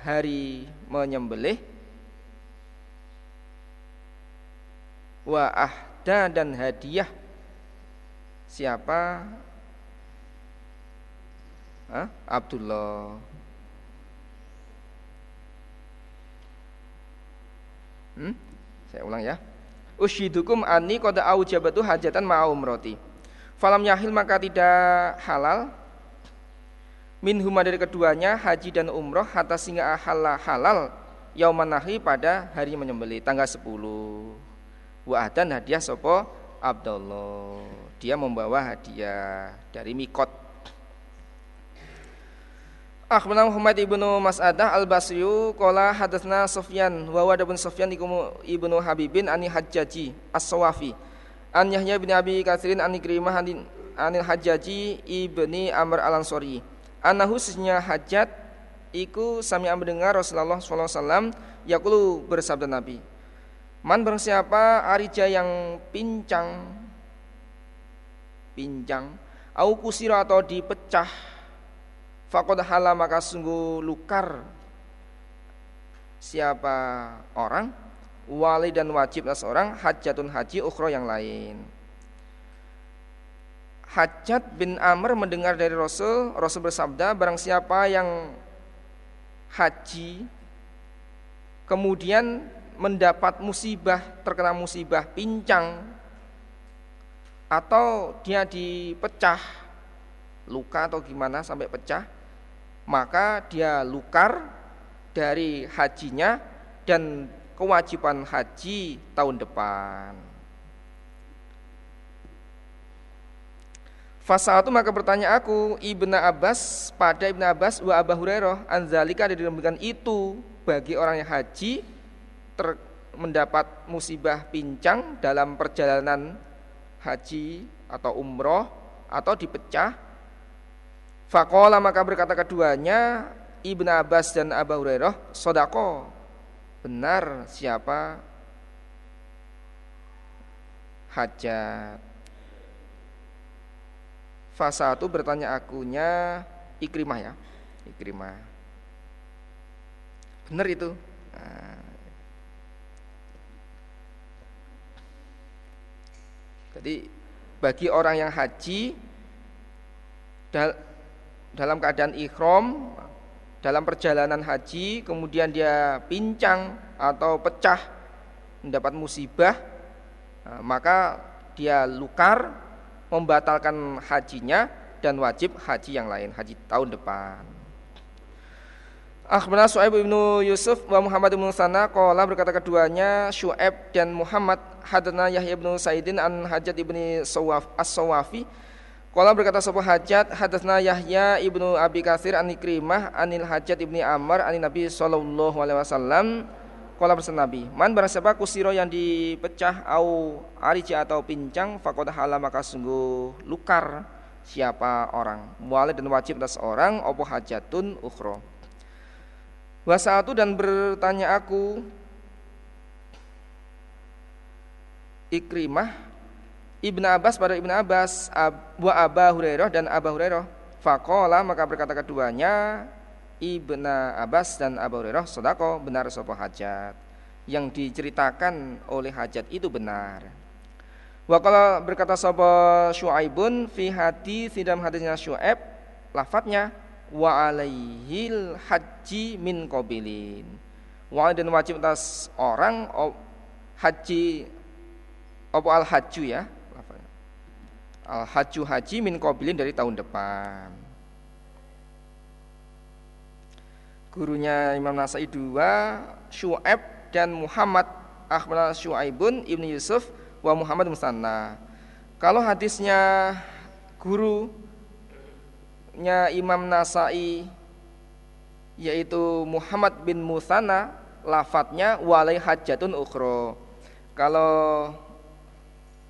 hari menyembelih wa ahda dan hadiah. Siapa? Hah? Abdullah hmm? saya ulang ya. Usyidukum ani qad aujabatu hajatan ma'um roti Falam yahil maka tidak halal. Minhuma dari keduanya haji dan umroh hatta singa halal halal yauman nahri pada hari menyembeli tanggal 10 wa dan hadiah sopo Abdullah. Dia membawa hadiah dari mikot Akhbarana Muhammad ibnu Mas'adah al-Basriyu Kola hadatsna Sofyan wa wa Sofyan ibnu Habibin ani Hajjaji as-Sawafi An Yahya bin Abi Katsirin an Ikrimah an Anil Hajjaji ibni Amr al Ansori. Anahu sesnya hajat iku sami mendengar Rasulullah SAW yakulu bersabda Nabi. Man barang siapa arija yang pincang pincang au kusira atau dipecah faqad hala maka sungguh lukar siapa orang wali dan wajib seorang hajatun haji ukhro yang lain. Hajat bin Amr mendengar dari Rasul, Rasul bersabda, barang siapa yang haji kemudian mendapat musibah, terkena musibah pincang atau dia dipecah luka atau gimana sampai pecah, maka dia lukar dari hajinya dan kewajiban haji tahun depan. Fasa itu maka bertanya aku Ibnu Abbas pada Ibnu Abbas wa Abu Hurairah anzalika demikian itu bagi orang yang haji ter, mendapat musibah pincang dalam perjalanan haji atau umroh atau dipecah Fakola maka berkata keduanya Ibn Abbas dan Abu Hurairah Sodako. Benar siapa? Hajat. Fasa itu bertanya akunya Ikrimah ya? Ikrimah. Benar itu? Nah. Jadi bagi orang yang haji dalam keadaan ikhram dalam perjalanan haji kemudian dia pincang atau pecah mendapat musibah nah, maka dia lukar membatalkan hajinya dan wajib haji yang lain haji tahun depan. Akhbarana Su'aib bin Yusuf wa Muhammad bin Sana qala berkata keduanya Syu'aib dan Muhammad hadana Yahya bin Saidin an Hajat ibni Sawaf As-Sawafi Qala berkata sapa Hajat hadatsna Yahya ibnu Abi Katsir an Ikrimah anil Hajat ibni Amr anin Nabi sallallahu alaihi wasallam. Bersan Nabi. Man barang siapa kusiro yang dipecah au arici atau pincang faqad hala maka sungguh lukar siapa orang. Walid dan wajib atas orang opo hajatun ukhra. Wasatu dan bertanya aku Ikrimah Ibnu Abbas pada Ibnu Abbas wa Aba Hurairah dan Aba Hurairah. Fakola maka berkata keduanya Ibnu Abbas dan Abu Hurairah Sodako benar sopo hajat? Yang diceritakan oleh hajat itu benar. Wakala berkata sopo Shu'aibun Fi hati sidam hadisnya Shu'aib Lafadnya Wa alaihil haji min kobilin Wa dan wajib atas orang Haji Apa al haju ya haju haji min kobilin dari tahun depan. Gurunya Imam Nasai dua, Shu'aib dan Muhammad Ahmad Shu'aibun Ibnu Yusuf wa Muhammad Musanna. Kalau hadisnya gurunya Imam Nasai yaitu Muhammad bin Musanna lafadznya walai hajatun ukhro. Kalau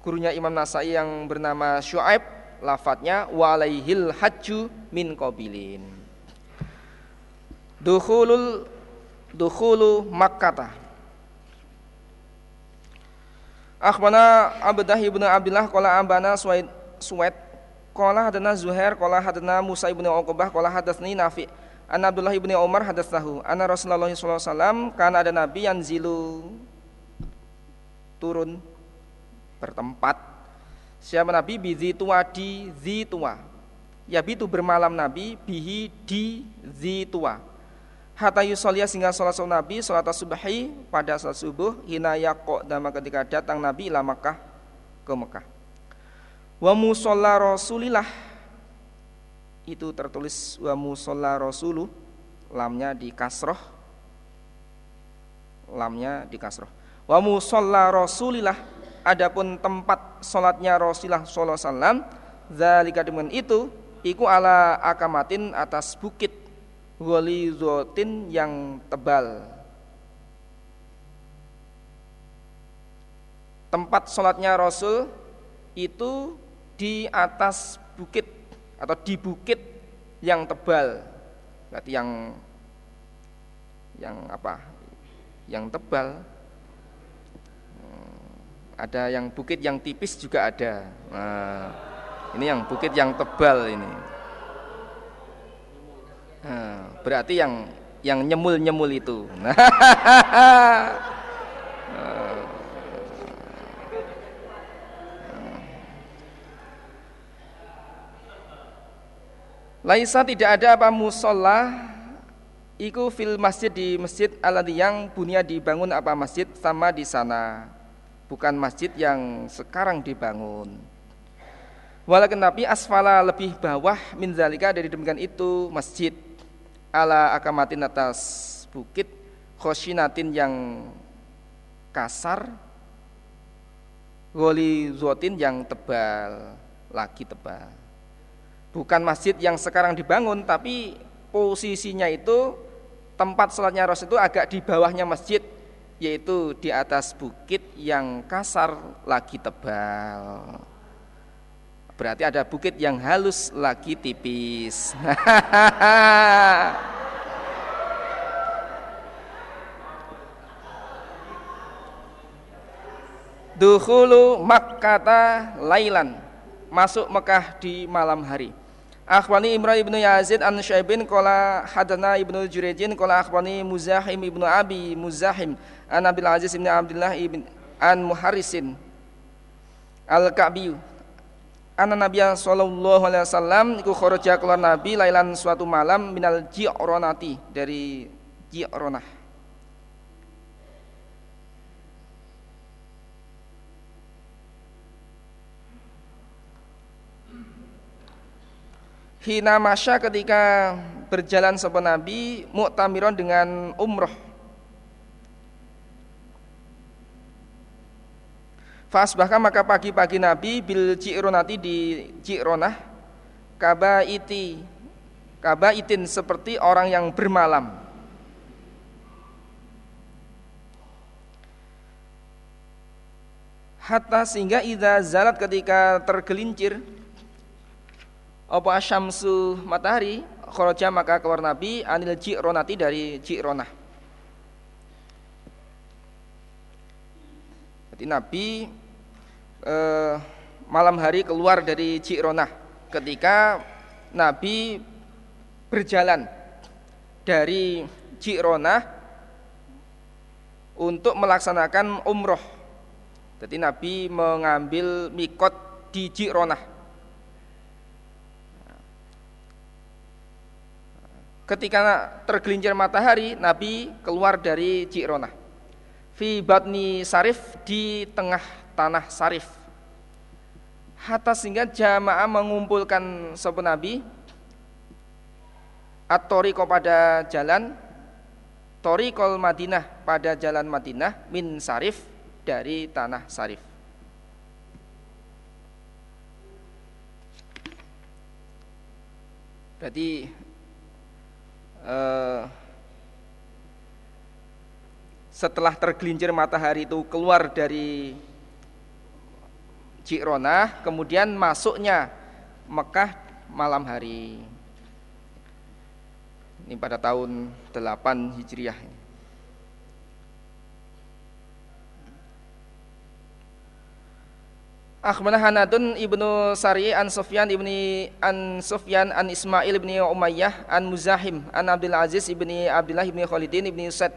gurunya Imam Nasai yang bernama Shu'aib lafadznya walaihil hajju min qabilin. Dukhulul dukhulu makkata Akhbana Abdah ibnu Abdullah qala ambana Suwaid Suwaid qala hadana Zuhair qala hadana Musa ibnu Uqbah qala hadatsni Nafi. An Abdullah ibnu Umar hadatsahu anna Rasulullah sallallahu alaihi wasallam kana ada nabi yang zilu turun bertempat. Siapa Nabi? Bizi tua di zi tua ya itu bermalam Nabi bihi di zi tua hatta yusolia sehingga sholat sholat Nabi sholat subuhi pada salat subuh hina yakok dama ketika datang Nabi ila Makkah ke Mekah wa musolla rasulillah. Itu tertulis wa musolla rasulu. Lamnya di kasroh. Lamnya di kasroh. Wa musolla rasulillah adapun tempat sholatnya Rasulullah sallallahu alaihi wasallam zalika dengan itu iku ala akamatin atas bukit ghalizatin yang tebal. Tempat sholatnya Rasul itu di atas bukit atau di bukit yang tebal. Berarti yang yang apa? Yang tebal ada yang bukit yang tipis juga ada. Nah, ini yang bukit yang tebal ini. Nah, berarti yang yang nyemul-nyemul itu. (laughs) Laisa tidak ada apa musola Iku fil masjid di masjid aladi yang bunia dibangun apa masjid sama di sana bukan masjid yang sekarang dibangun. Walakin Nabi asfala lebih bawah min zalika dari demikian itu masjid ala akamatin atas bukit khoshinatin yang kasar goli zotin yang tebal lagi tebal bukan masjid yang sekarang dibangun tapi posisinya itu tempat sholatnya Rasul itu agak di bawahnya masjid yaitu di atas bukit yang kasar lagi tebal. Berarti ada bukit yang halus lagi tipis. (laughs) Duhulu Makkata Lailan. Masuk Mekah di malam hari Akhwani Imran ibnu Yazid an Syaibin Kola hadana ibnu Jurejin Kola akhwani Muzahim ibnu Abi Muzahim An Abil Aziz ibnu Abdullah ibn An Muharisin Al-Ka'biyu. Anna Nabi sallallahu alaihi wasallam iku kharaja keluar Nabi lailan suatu malam minal ji'ronati dari ji'ronah Hina masya ketika berjalan sebuah Nabi muktamiron dengan umroh. Fas bahkan maka pagi-pagi Nabi bil ci'ronati di ci'ronah kaba iti kaba itin seperti orang yang bermalam. Hatta sehingga idza zalat ketika tergelincir apa asyamsu matahari kharaja maka keluar Nabi anil ji'ronati dari ji'ronah. Jadi Nabi eh, malam hari keluar dari ji'ronah ketika Nabi berjalan dari ji'ronah untuk melaksanakan umroh. Jadi Nabi mengambil mikot di ji'ronah ketika tergelincir matahari Nabi keluar dari Ji'ronah fi batni sarif di tengah tanah sarif. Hatta sehingga jamaah mengumpulkan sebuah Nabi at-tariqo pada jalan Torikol Madinah pada jalan Madinah min sarif dari tanah sarif. Berarti Eh, setelah tergelincir matahari itu keluar dari Ji'ronah kemudian masuknya Mekah malam hari. Ini pada tahun 8 Hijriah Akhbarana Hanadun ibnu Sari an Sufyan ibni an Sufyan an Ismail ibni Umayyah an Muzahim an Abdul Aziz ibni Abdullah ibni Khalidin ibni Usaid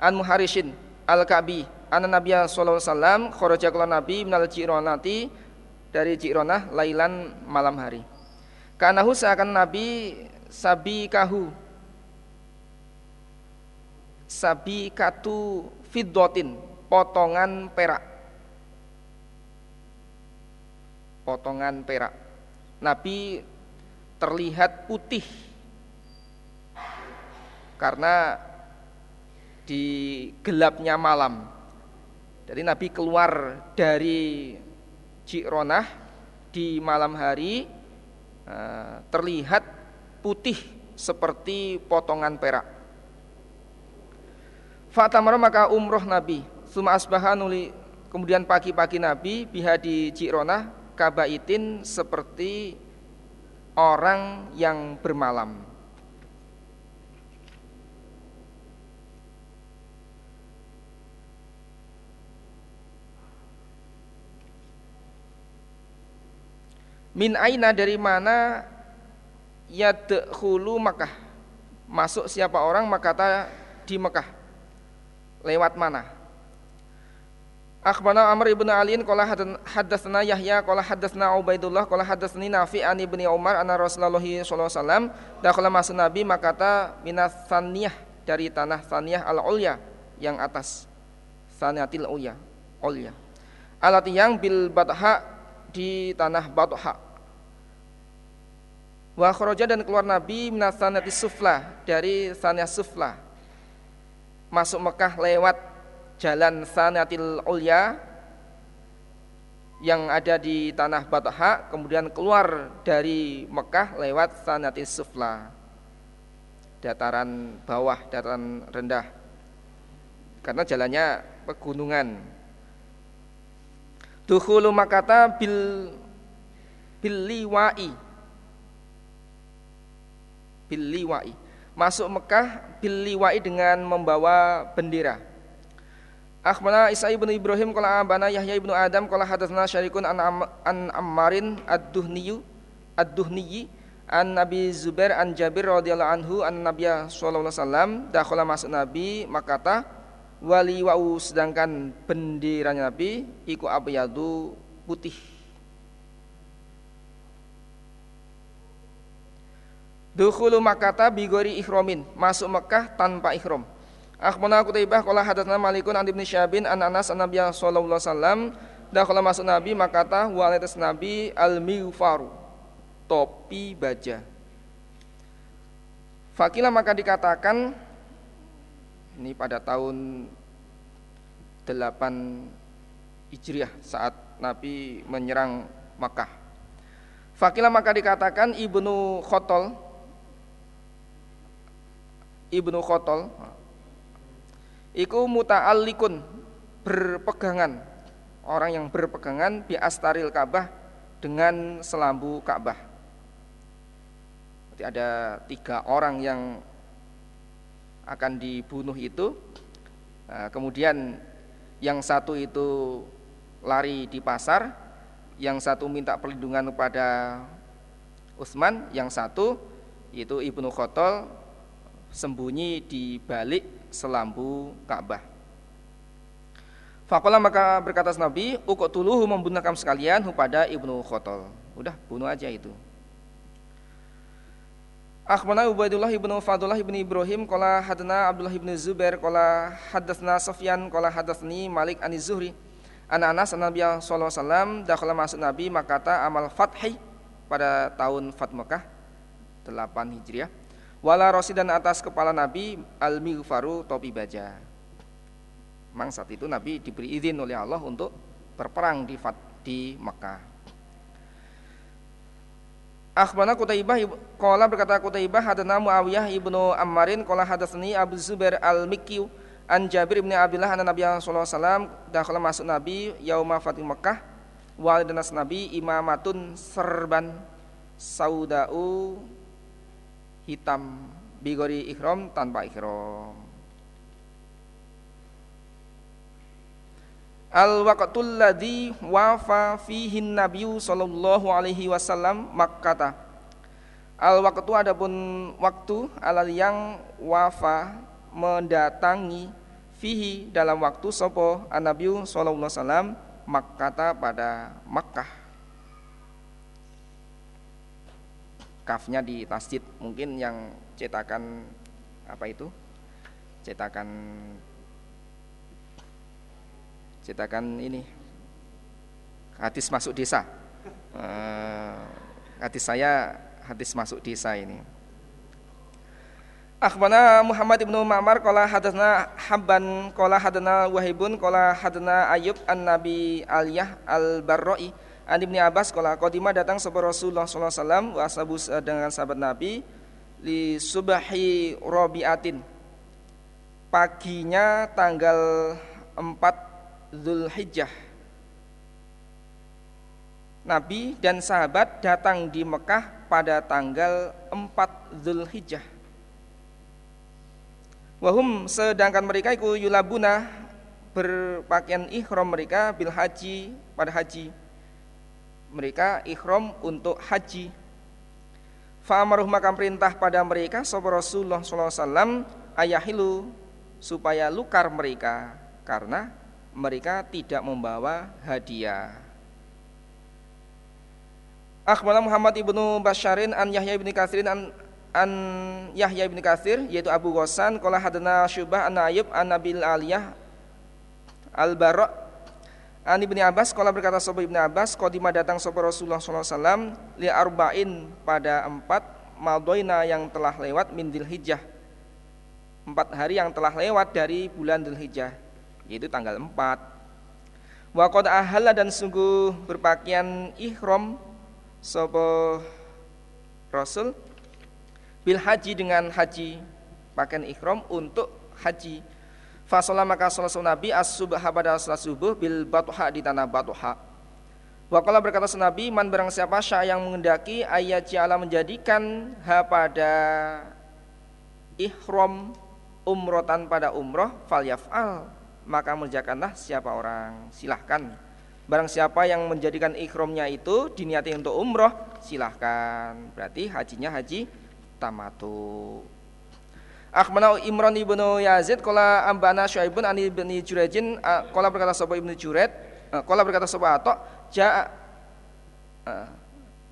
an Muharishin al-Ka'bi an Nabiya sallallahu alaihi wasallam kharaja Nabi minal Jironati dari Jironah lailan malam hari. Kanahu seakan Nabi sabi kahu sabi katu fiddotin potongan perak potongan perak. Nabi terlihat putih karena di gelapnya malam. Jadi Nabi keluar dari Ji'ronah di malam hari eh, terlihat putih seperti potongan perak. Fatamara maka umroh Nabi. Suma asbahanuli kemudian pagi-pagi Nabi biha di Ji'ronah kabaitin seperti orang yang bermalam. Min aina dari mana yadkhulu Makkah. Masuk siapa orang maka di Mekah. Lewat mana? Akhbarana Amr ibn Aliin qala hadatsana Yahya qala hadatsana Ubaidullah qala hadatsani Nafi an ibni Umar anna Rasulullah sallallahu alaihi wasallam masuk Nabi makata minas saniyah dari tanah saniyah al-ulya yang atas. Saniyatil ulya ulya. Alat yang bil batha di tanah batha wa kharaja dan keluar Nabi minas saniyatis sufla dari saniyah sufla. Masuk Mekah lewat jalan Sanatil Ulya yang ada di tanah Batha kemudian keluar dari Mekah lewat Sanatil Sufla. Dataran bawah dataran rendah. Karena jalannya pegunungan. Dukhulu makata bil biliwai biliwai masuk Mekah biliwai dengan membawa bendera Akhbarana Isa ibn Ibrahim qala abana Yahya ibnu Adam qala hadatsana Syarikun an, Am, an Ammarin ad-Duhniyu ad-Duhniyi an Nabi Zubair an Jabir radhiyallahu anhu an Nabi sallallahu alaihi wasallam dakhala masuk Nabi makata wali wa'u sedangkan benderanya Nabi iku abyadu putih. Dukhulu makata bigori ihromin Masuk Mekah tanpa ihrom Akhbarana Qutaibah qala hadatsana Malikun an Ibnu Syabin an Anas an Nabi sallallahu alaihi wasallam dakhala masuk Nabi makata wa alaitas Nabi al mighfaru topi baja. Fakila maka dikatakan ini pada tahun 8 Hijriah saat Nabi menyerang Makkah. Fakila maka dikatakan Ibnu Khotol Ibnu Khotol iku muta'allikun berpegangan orang yang berpegangan bi astaril Ka'bah dengan selambu Ka'bah. Berarti ada tiga orang yang akan dibunuh itu. Nah, kemudian yang satu itu lari di pasar, yang satu minta perlindungan kepada Utsman, yang satu itu Ibnu Khotol sembunyi di balik selambu Ka'bah. Fakola maka berkata Nabi, tuluhu membunuh sekalian kepada ibnu Khotol. Udah bunuh aja itu. Akhbarana Ubaidullah ibnu Fadullah ibnu Ibrahim Kola hadna Abdullah ibnu Zubair Kola hadasna Sofyan Kola hadasni Malik ani Zuhri An Anas an Nabi sallallahu alaihi wasallam dakhala masuk Nabi makata amal fathi pada tahun Fat Mekah 8 Hijriah Wala dan atas kepala Nabi al mighfaru topi baja. Memang saat itu Nabi diberi izin oleh Allah untuk berperang di Fat, di Mekah. Akhbarana Qutaibah qala berkata Qutaibah hadana Muawiyah ibnu Ammarin qala hadatsani Abu Zubair al-Mikki an Jabir ibn Abdullah anna Nabi sallallahu alaihi wasallam dakhala masuk Nabi yauma Fatih Mekah walidanas Nabi imamatun serban saudau hitam bigori ikhram tanpa ikhram Al waqtul ladzi wafa fihi nabiyyu sallallahu alaihi wasallam Makkah. Al waqtu adapun waktu alal yang wafa mendatangi fihi dalam waktu sopo an nabiyyu sallallahu alaihi wasallam Makkah pada Makkah. Kafnya di tasjid mungkin yang cetakan apa itu? Cetakan cetakan ini. Hadis masuk desa. Uh, hadis saya hadis masuk desa ini. Akhbana Muhammad ibnu Ma'mar qala hadatsna Habban qala hadana Wahibun qala hadana Ayub an Nabi Aliyah al-Barra'i An Ibni Abbas kala qadima datang sapa Rasulullah sallallahu alaihi wasallam wa ashabu dengan sahabat Nabi li subahi Rabiatin. Paginya tanggal 4 Zulhijjah. Nabi dan sahabat datang di Mekah pada tanggal 4 Zulhijjah. Wahum sedangkan mereka iku yulabuna berpakaian ihram mereka bil haji pada haji mereka ikhram untuk haji. Fa'amaruh maka perintah pada mereka sapa Rasulullah SAW ayahilu supaya lukar mereka karena mereka tidak membawa hadiah. Akhbarana Muhammad ibnu Basharin an Yahya ibnu Katsirin an an Yahya ibnu Katsir yaitu Abu Ghassan qala hadana Syubah an Ayyub an Nabil Aliyah Al Bara An Ibni Abbas kalau berkata Sopo Ibni Abbas Kodima datang Sopo Rasulullah SAW Li arba'in pada empat Maldoina yang telah lewat min hijjah Empat hari yang telah lewat dari bulan hijjah Yaitu tanggal empat. Wakod ahala dan sungguh berpakaian ihram Sopo Rasul Bil haji dengan haji Pakaian ihram untuk haji Fasolah maka sholat Nabi as subha pada sholat subuh bil batuha di tanah batuha. Wakala berkata Nabi, man barang siapa syah yang mengendaki ayat jala menjadikan ha pada ihram umrotan pada umroh fal yaf'al maka mengerjakanlah siapa orang. Silahkan. Barang siapa yang menjadikan ikhramnya itu diniati untuk umroh silahkan. Berarti hajinya haji tamatu Akhmana Imran ibnu Yazid Kala ambana Syuaibun ani ibni Jurejin Kala berkata sopa ibnu Jured Kala berkata sopa Atok Ja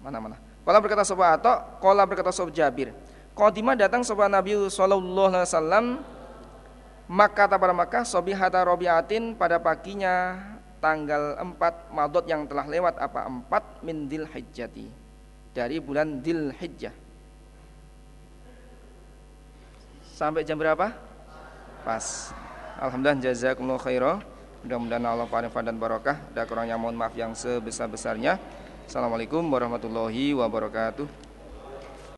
Mana mana? Kala berkata sopa Atok Kala berkata sopa Jabir. Qadimah datang sopa Nabi Sallallahu Alaihi Wasallam Maka pada Makkah Sobihata Robiatin pada paginya Tanggal 4 Madot yang telah lewat Apa 4 min Dil Hijjati Dari bulan Dil Sampai jam berapa? Pas. Alhamdulillah jazakumullah khairah. Mudah-mudahan Allah paling dan barokah. Dan kurangnya mohon maaf yang sebesar-besarnya. Assalamualaikum warahmatullahi wabarakatuh.